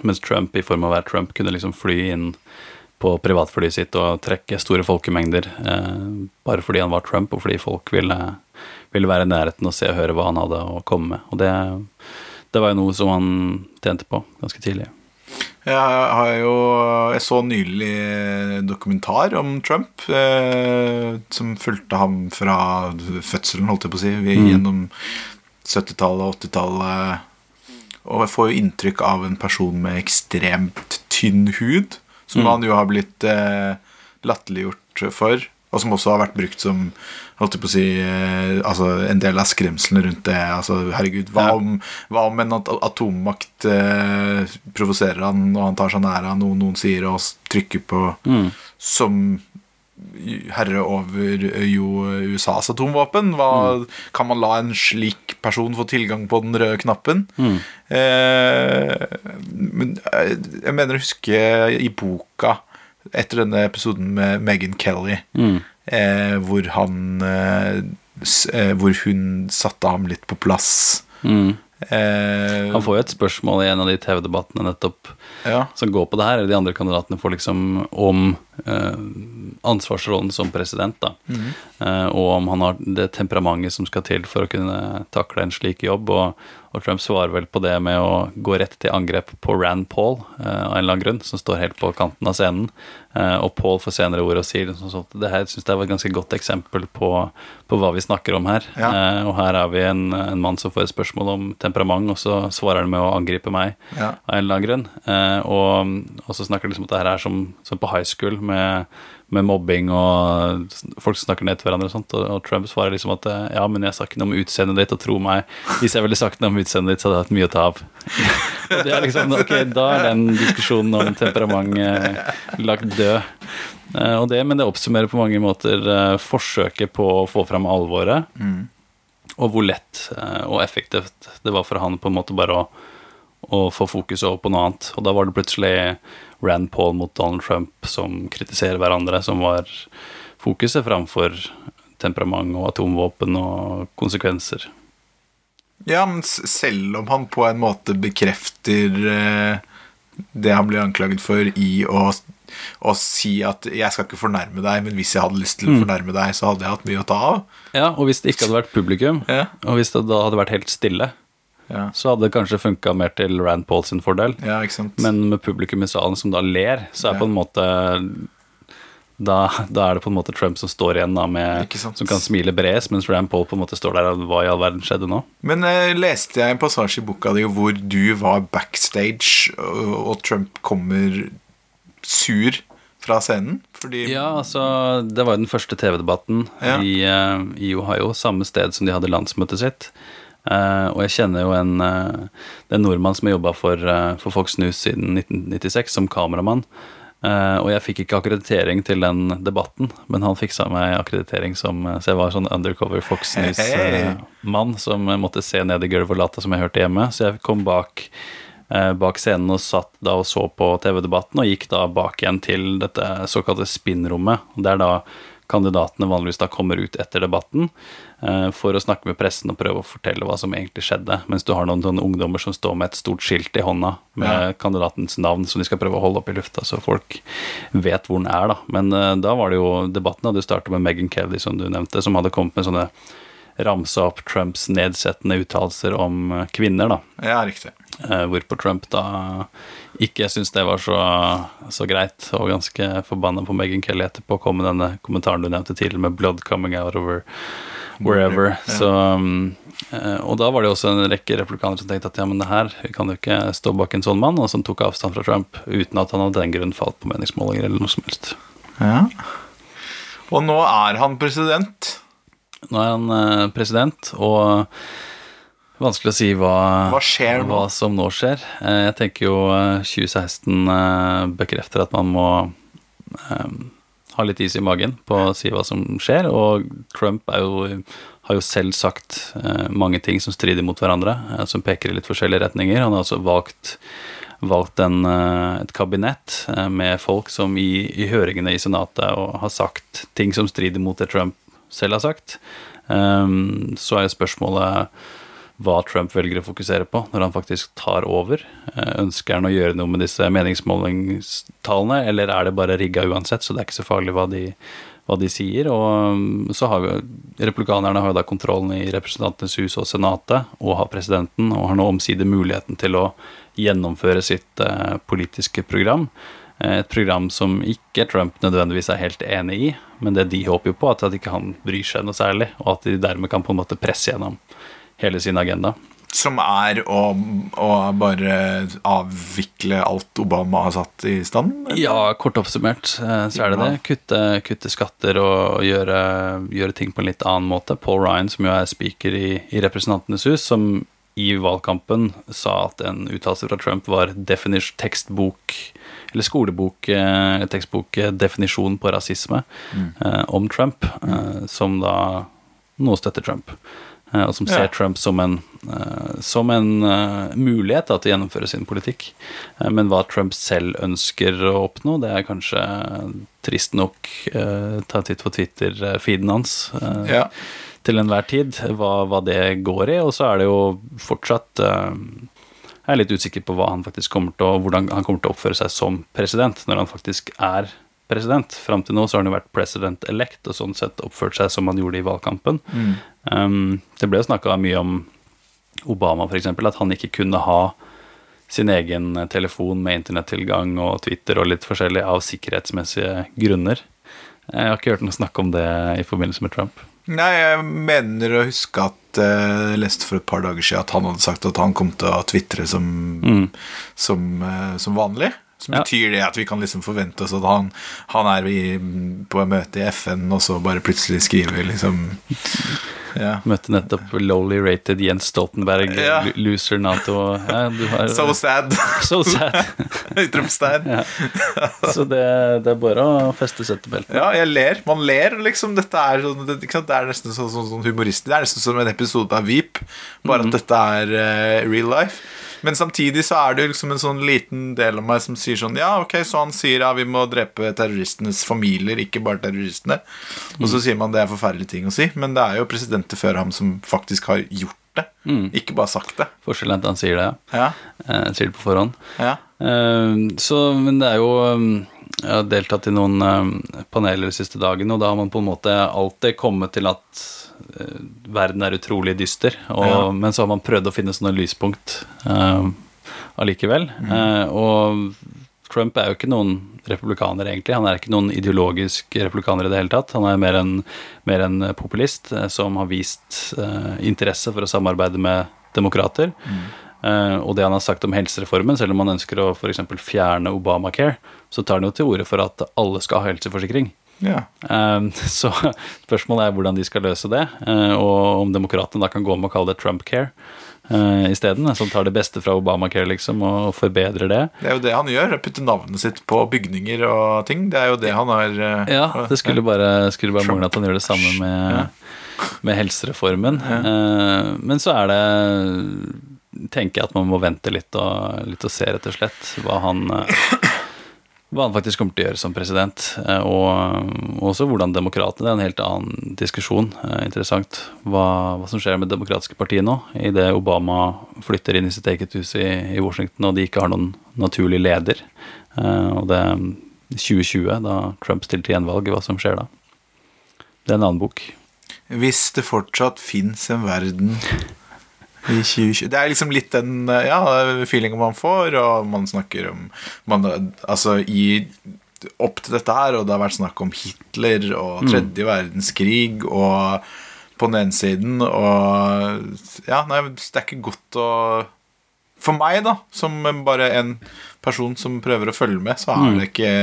S2: Mens Trump, i form av å være Trump, kunne liksom fly inn på privatflyet sitt og trekke store folkemengder eh, bare fordi han var Trump, og fordi folk ville, ville være i nærheten og se og høre hva han hadde å komme med. Og det, det var jo noe som han tjente på ganske tidlig.
S1: Jeg har jo Jeg så nylig dokumentar om Trump, eh, som fulgte ham fra fødselen, holdt jeg på å si, vi, gjennom 70-tallet og 80-tallet. Og jeg får jo inntrykk av en person med ekstremt tynn hud, som han jo har blitt eh, latterliggjort for. Og som også har vært brukt som holdt jeg på å si, eh, altså en del av skremslene rundt det. Altså, herregud, hva, om, hva om en at atommakt eh, provoserer han, og han tar seg nær av noe noen sier, og trykker på som herre over eh, jo USAs atomvåpen? Hva, Kan man la en slik person få tilgang på den røde knappen? Mm. eh, jeg mener å huske i boka etter denne episoden med Megan Kelly, eh, hvor han eh, eh, Hvor hun satte ham litt på plass. Eh,
S2: Han får jo et spørsmål i en av de TV-debattene nettopp
S1: ja.
S2: som går på det her, eller de andre kandidatene får liksom om eh, ansvarsrollen som president, da. Eh, og om han har det temperamentet som skal til for å kunne takle en slik jobb. Og, og Trump svarer vel på det med å gå rett til angrep på Rand Paul, eh, av en eller annen grunn, som står helt på kanten av scenen. Eh, og Paul får senere ord og sier sånn sånn det her synes jeg var et ganske godt eksempel på, på hva vi snakker om her.
S1: Ja.
S2: Eh, og her er vi en, en mann som får et spørsmål om temperament, og så svarer han med å angripe meg
S1: Ja.
S2: av en eller annen grunn. Eh, og, og så snakker de liksom at det her er som, som på high school, med, med mobbing og folk som snakker ned til hverandre og sånt. Og, Trump svarer liksom at eh, ja, men jeg sa ikke noe om utseendet ditt, og tro meg, hvis jeg ville sagt noe om utseendet ditt, så hadde jeg hatt mye å ta av. og det er liksom, ok, da er den diskusjonen om temperament eh, lagt død. Eh, og det, men det oppsummerer på mange måter eh, forsøket på å få fram alvoret og hvor lett eh, og effektivt det var for han på en måte bare å, å få fokus over på noe annet. Og da var det plutselig Rand Paul mot Donald Trump som kritiserer hverandre, som var fokuset framfor temperament og atomvåpen og konsekvenser.
S1: Ja, men selv om han på en måte bekrefter eh, det han blir anklaget for i å, å si at 'jeg skal ikke fornærme deg', men hvis jeg hadde lyst til å fornærme deg, så hadde jeg hatt mye å ta av.
S2: Ja, og hvis det ikke hadde vært publikum,
S1: Ja.
S2: og hvis det da hadde vært helt stille,
S1: Ja,
S2: så hadde det kanskje funka mer til Rand Paul sin fordel.
S1: ja?
S2: Men med publikum i salen som da ler, så er
S1: Ja.
S2: på en måte da, da er det på en måte Trump som står igjen da med Som kan smile bres, mens Rand Paul på en måte står der og hva i all verden skjedde nå?
S1: Men eh, leste jeg en passasje i boka di hvor du var backstage, og, og Trump kommer sur fra scenen? Fordi
S2: Ja, altså Det var jo den første TV-debatten
S1: Ja.
S2: i, uh, i Ohio, samme sted som de hadde landsmøtet sitt. Eh, og jeg kjenner jo en, uh, en nordmann som har jobba for, eh, for Fox News siden 1996 som kameramann. Uh, og jeg fikk ikke akkreditering til den debatten, men han fiksa meg akkreditering som Så jeg var sånn undercover Fox. News-mann som eh, måtte se ned i gulvet og late som jeg hørte hjemme. Så jeg kom bak uh, bak scenen og satt da og så på TV-debatten, og gikk da bak igjen til dette såkalte spinnrommet. Det er da kandidatene vanligvis da kommer ut etter debatten eh, for å snakke med pressen og prøve å fortelle hva som egentlig skjedde, mens du har noen sånne ungdommer som står med et stort skilt i hånda med
S1: Ja.
S2: kandidatens navn som de skal prøve å holde opp i lufta, så folk vet hvor den er, da. Men eh, da var det jo Debatten hadde starta med Meghan Kelly, som du nevnte, som hadde kommet med sånne ramsa opp Trumps nedsettende uttalelser om eh, kvinner, da.
S1: Ja, riktig.
S2: Eh, hvorpå Trump da ikke syntes det var så, så greit, og ganske forbanna på Meghan Kelly etterpå, kom med denne kommentaren du nevnte tidligere, med 'blood coming out over wherever'.
S1: Ja.
S2: Så, eh, og da var det også en rekke replikanere som tenkte at ja, men det her vi kan jo ikke stå bak en sånn mann, og som tok avstand fra Trump uten at han av den grunn falt på meningsmålinger eller noe som helst.
S1: Ja. Og nå er han president.
S2: Nå er han eh, president, og vanskelig å si hva,
S1: Hva skjer
S2: hva som nå skjer. Eh, jeg tenker jo eh, 2016 eh, bekrefter at man må um, ha litt is i magen på å si hva som skjer, og Trump jo, har jo selv sagt eh, mange ting som strider mot hverandre, eh, som peker i litt forskjellige retninger. Han har altså valgt valgt en, eh, et kabinett eh, med folk som i, i høringene i Senatet har sagt ting som strider mot det Trump selv har sagt. Um, så er jo spørsmålet hva Trump velger å fokusere på når han faktisk tar over. Eh, Ønsker han å gjøre noe med disse meningsmålingstallene, eller er det bare rigga uansett, så det er ikke så farlig hva de, hva de sier. Og um, så har vi Republikanerne har jo da kontrollen i Representantenes hus og Senatet, og har presidenten, og har nå omsider muligheten til å gjennomføre sitt eh, politiske program. Eh, Et program som ikke Trump nødvendigvis er helt enig i, men det de håper jo på, at ikke han bryr seg noe særlig, og at de dermed kan på en måte presse gjennom hele sin agenda.
S1: Som er å, å bare avvikle alt Obama har satt i stand? eller?
S2: Ja, kort oppsummert eh, så er det det. Kutte, kutte skatter og gjøre, gjøre ting på en litt annen måte. Paul Ryan, som jo er speaker i, i Representantenes hus, som i valgkampen sa at en uttalelse fra Trump var definish tekstbok eller skolebok, eh, tekstbok definisjon på rasisme eh, om Trump, som da nå støtter Trump. Eh, og som ser
S1: Ja.
S2: Trump som en, eh, som en eh, mulighet da, til å gjennomføre sin politikk. Men hva Trump selv ønsker å oppnå, det er kanskje trist nok ta en titt på Twitter-feeden hans.
S1: Ja.
S2: til enhver tid, hva, hva det går i. Og så er det jo fortsatt Jeg er litt usikker på hva han faktisk kommer til å, hvordan han kommer til å oppføre seg som president, når han faktisk er president. Fram til nå så har han jo vært president elect, og sånn sett oppført seg som han gjorde i valgkampen. Um, det ble jo snakka mye om Obama, f.eks., at han ikke kunne ha sin egen telefon med internettilgang og Twitter og litt forskjellig av sikkerhetsmessige grunner. Jeg har ikke hørt noe snakk om det i forbindelse med Trump.
S1: Nei, jeg mener å huske at eh, jeg leste for et par dager siden at han hadde sagt at han kom til å tvitre som, som, eh, som vanlig. Så
S2: Ja.
S1: betyr det at vi kan liksom forvente oss at han, han er i, på et møte i FN, og så bare plutselig skriver liksom Ja.
S2: Møtte nettopp lowly rated Jens Stoltenberg,
S1: Ja.
S2: loser Nato. Ja, du har,
S1: So sad.
S2: so sad. Ja. Så det, det er bare å feste settebeltet.
S1: Ja, jeg ler. Man ler, liksom. Dette er, sånn, det, det er nesten sånn, sånn, sånn humoristisk. Det er nesten som en episode av Veep, bare at dette er uh, real life. Men samtidig så er det liksom en sånn liten del av meg som sier sånn Ja, ok, så han sier ja, vi må drepe terroristenes familier, ikke bare terroristene. Og så sier man det er forferdelige ting å si, men det er jo presidenter før ham som faktisk har gjort det, ikke bare sagt det.
S2: Forskjellen er at han sier det, ja.
S1: Ja,
S2: Eh, sier det på forhånd.
S1: ja.
S2: Eh, Så, men det er jo um, Jeg har deltatt i noen um, paneler de siste dagene, og da har man på en måte alltid kommet til at verden er utrolig dyster. Og,
S1: Ja.
S2: Men så har man prøvd å finne sånne lyspunkt um, allikevel. Eh, og Trump er jo ikke noen republikaner, egentlig. Han er ikke noen ideologisk republikaner i det hele tatt. Han er mer en, mer en populist eh, som har vist eh, interesse for å samarbeide med demokrater. Eh, og det han har sagt om helsereformen, selv om han ønsker å f.eks. fjerne Obamacare, så tar han jo til orde for at alle skal ha helseforsikring.
S1: Ja.
S2: Eh, så spørsmålet er hvordan de skal løse det, eh, og om demokratene da kan gå med å kalle det Trumpcare uh, isteden. Som tar det beste fra Obamacare, liksom, og forbedrer det.
S1: Det er jo det han gjør. Putter navnet sitt på bygninger og ting. Det er jo det han har eh,
S2: Ja, det skulle bare, skulle bare mangle at han gjør det samme med, med helsereformen. Ja. men så er det tenker jeg at man må vente litt og, litt og se, rett og slett, hva han, eh, hva han faktisk kommer til å gjøre som president. eh, Og også hvordan demokratene Det er en helt annen diskusjon. Eh, Interessant hva, hva som skjer med det demokratiske partiet nå, idet Obama flytter inn i sitt eget hus i, i Washington, og de ikke har noen naturlig leder. Eh, Og det er 2020, da Trump stilte til gjenvalg, hva som skjer da. Det er en annen bok.
S1: Hvis det fortsatt fins en verden i 2020 Det er liksom litt den eh, ja, feelinga man får, og man snakker om man, Altså i opp til dette her, og det har vært snakk om Hitler og tredje verdenskrig og på den ene siden, og Ja, nei, det er ikke godt å For meg, da, som bare en person som prøver å følge med, så er det ikke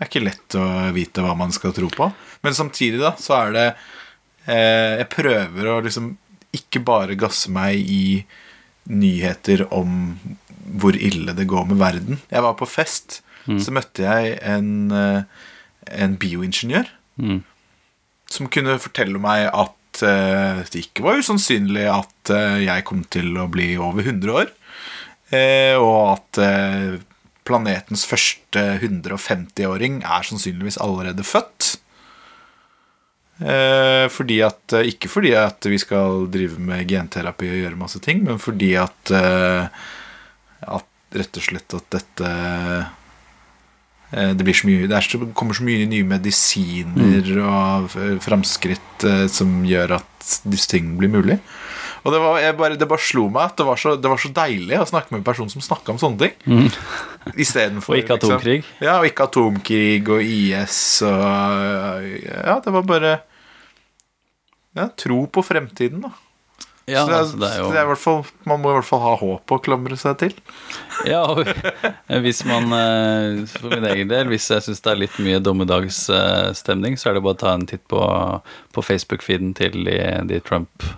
S1: det er ikke lett å vite hva man skal tro på. Men samtidig, da, så er det eh, Jeg prøver å liksom ikke bare gasse meg i nyheter om hvor ille det går med verden. Jeg var på fest, så møtte jeg en, eh, en bioingeniør som kunne fortelle meg at uh, det ikke var usannsynlig at uh, jeg kom til å bli over 100 år. uh, og at planetens første 150-åring er sannsynligvis allerede født. Eh, fordi at, eh, ikke fordi at vi skal drive med genterapi og gjøre masse ting, men fordi at, eh, at rett og slett at dette eh, det, blir så mye, det er det kommer så mye nye medisiner og eh, framskritt som gjør at disse tingene blir mulig. Og det, var, bare, det bare slo meg at det var, så, det var så deilig å snakke med en person som snakka om sånne ting. Istedenfor
S2: Og ikke atomkrig.
S1: Liksom, ja, og ikke atomkrig og IS og Ja, det var bare ja, tro på fremtiden, da.
S2: Ja,
S1: så det er,
S2: altså, det er jo
S1: det er i hvert fall, man må i hvert fall ha håp å klamre seg til.
S2: Ja, hvis man eh, For min egen del, hvis jeg syns det er litt mye dommedagsstemning, så er det bare å ta en titt på, på Facebook-feeden til de, de Trump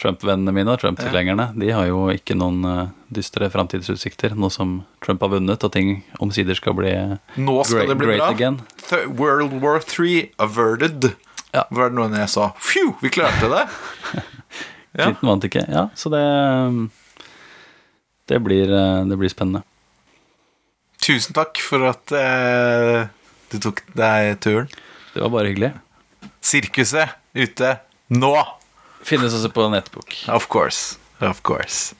S2: Trump-vennene mine og Trump-tilhengerne. De har jo ikke noen eh, dystre framtidsutsikter, nå som Trump har vunnet og ting omsider skal bli
S1: Nå skal
S2: great,
S1: det bli
S2: great
S1: bra.
S2: again.
S1: World War 3 averted.
S2: Ja.
S1: Var det noen jeg sa? Phew, vi klarte det! Ja.
S2: Clinton vant ikke. Ja, så det det blir, eh, det blir spennende.
S1: Tusen takk for at eh, du tok deg turen.
S2: Det var bare hyggelig.
S1: Sirkuset ute nå!
S2: Finnes også på nettbok.
S1: Of course. Of course.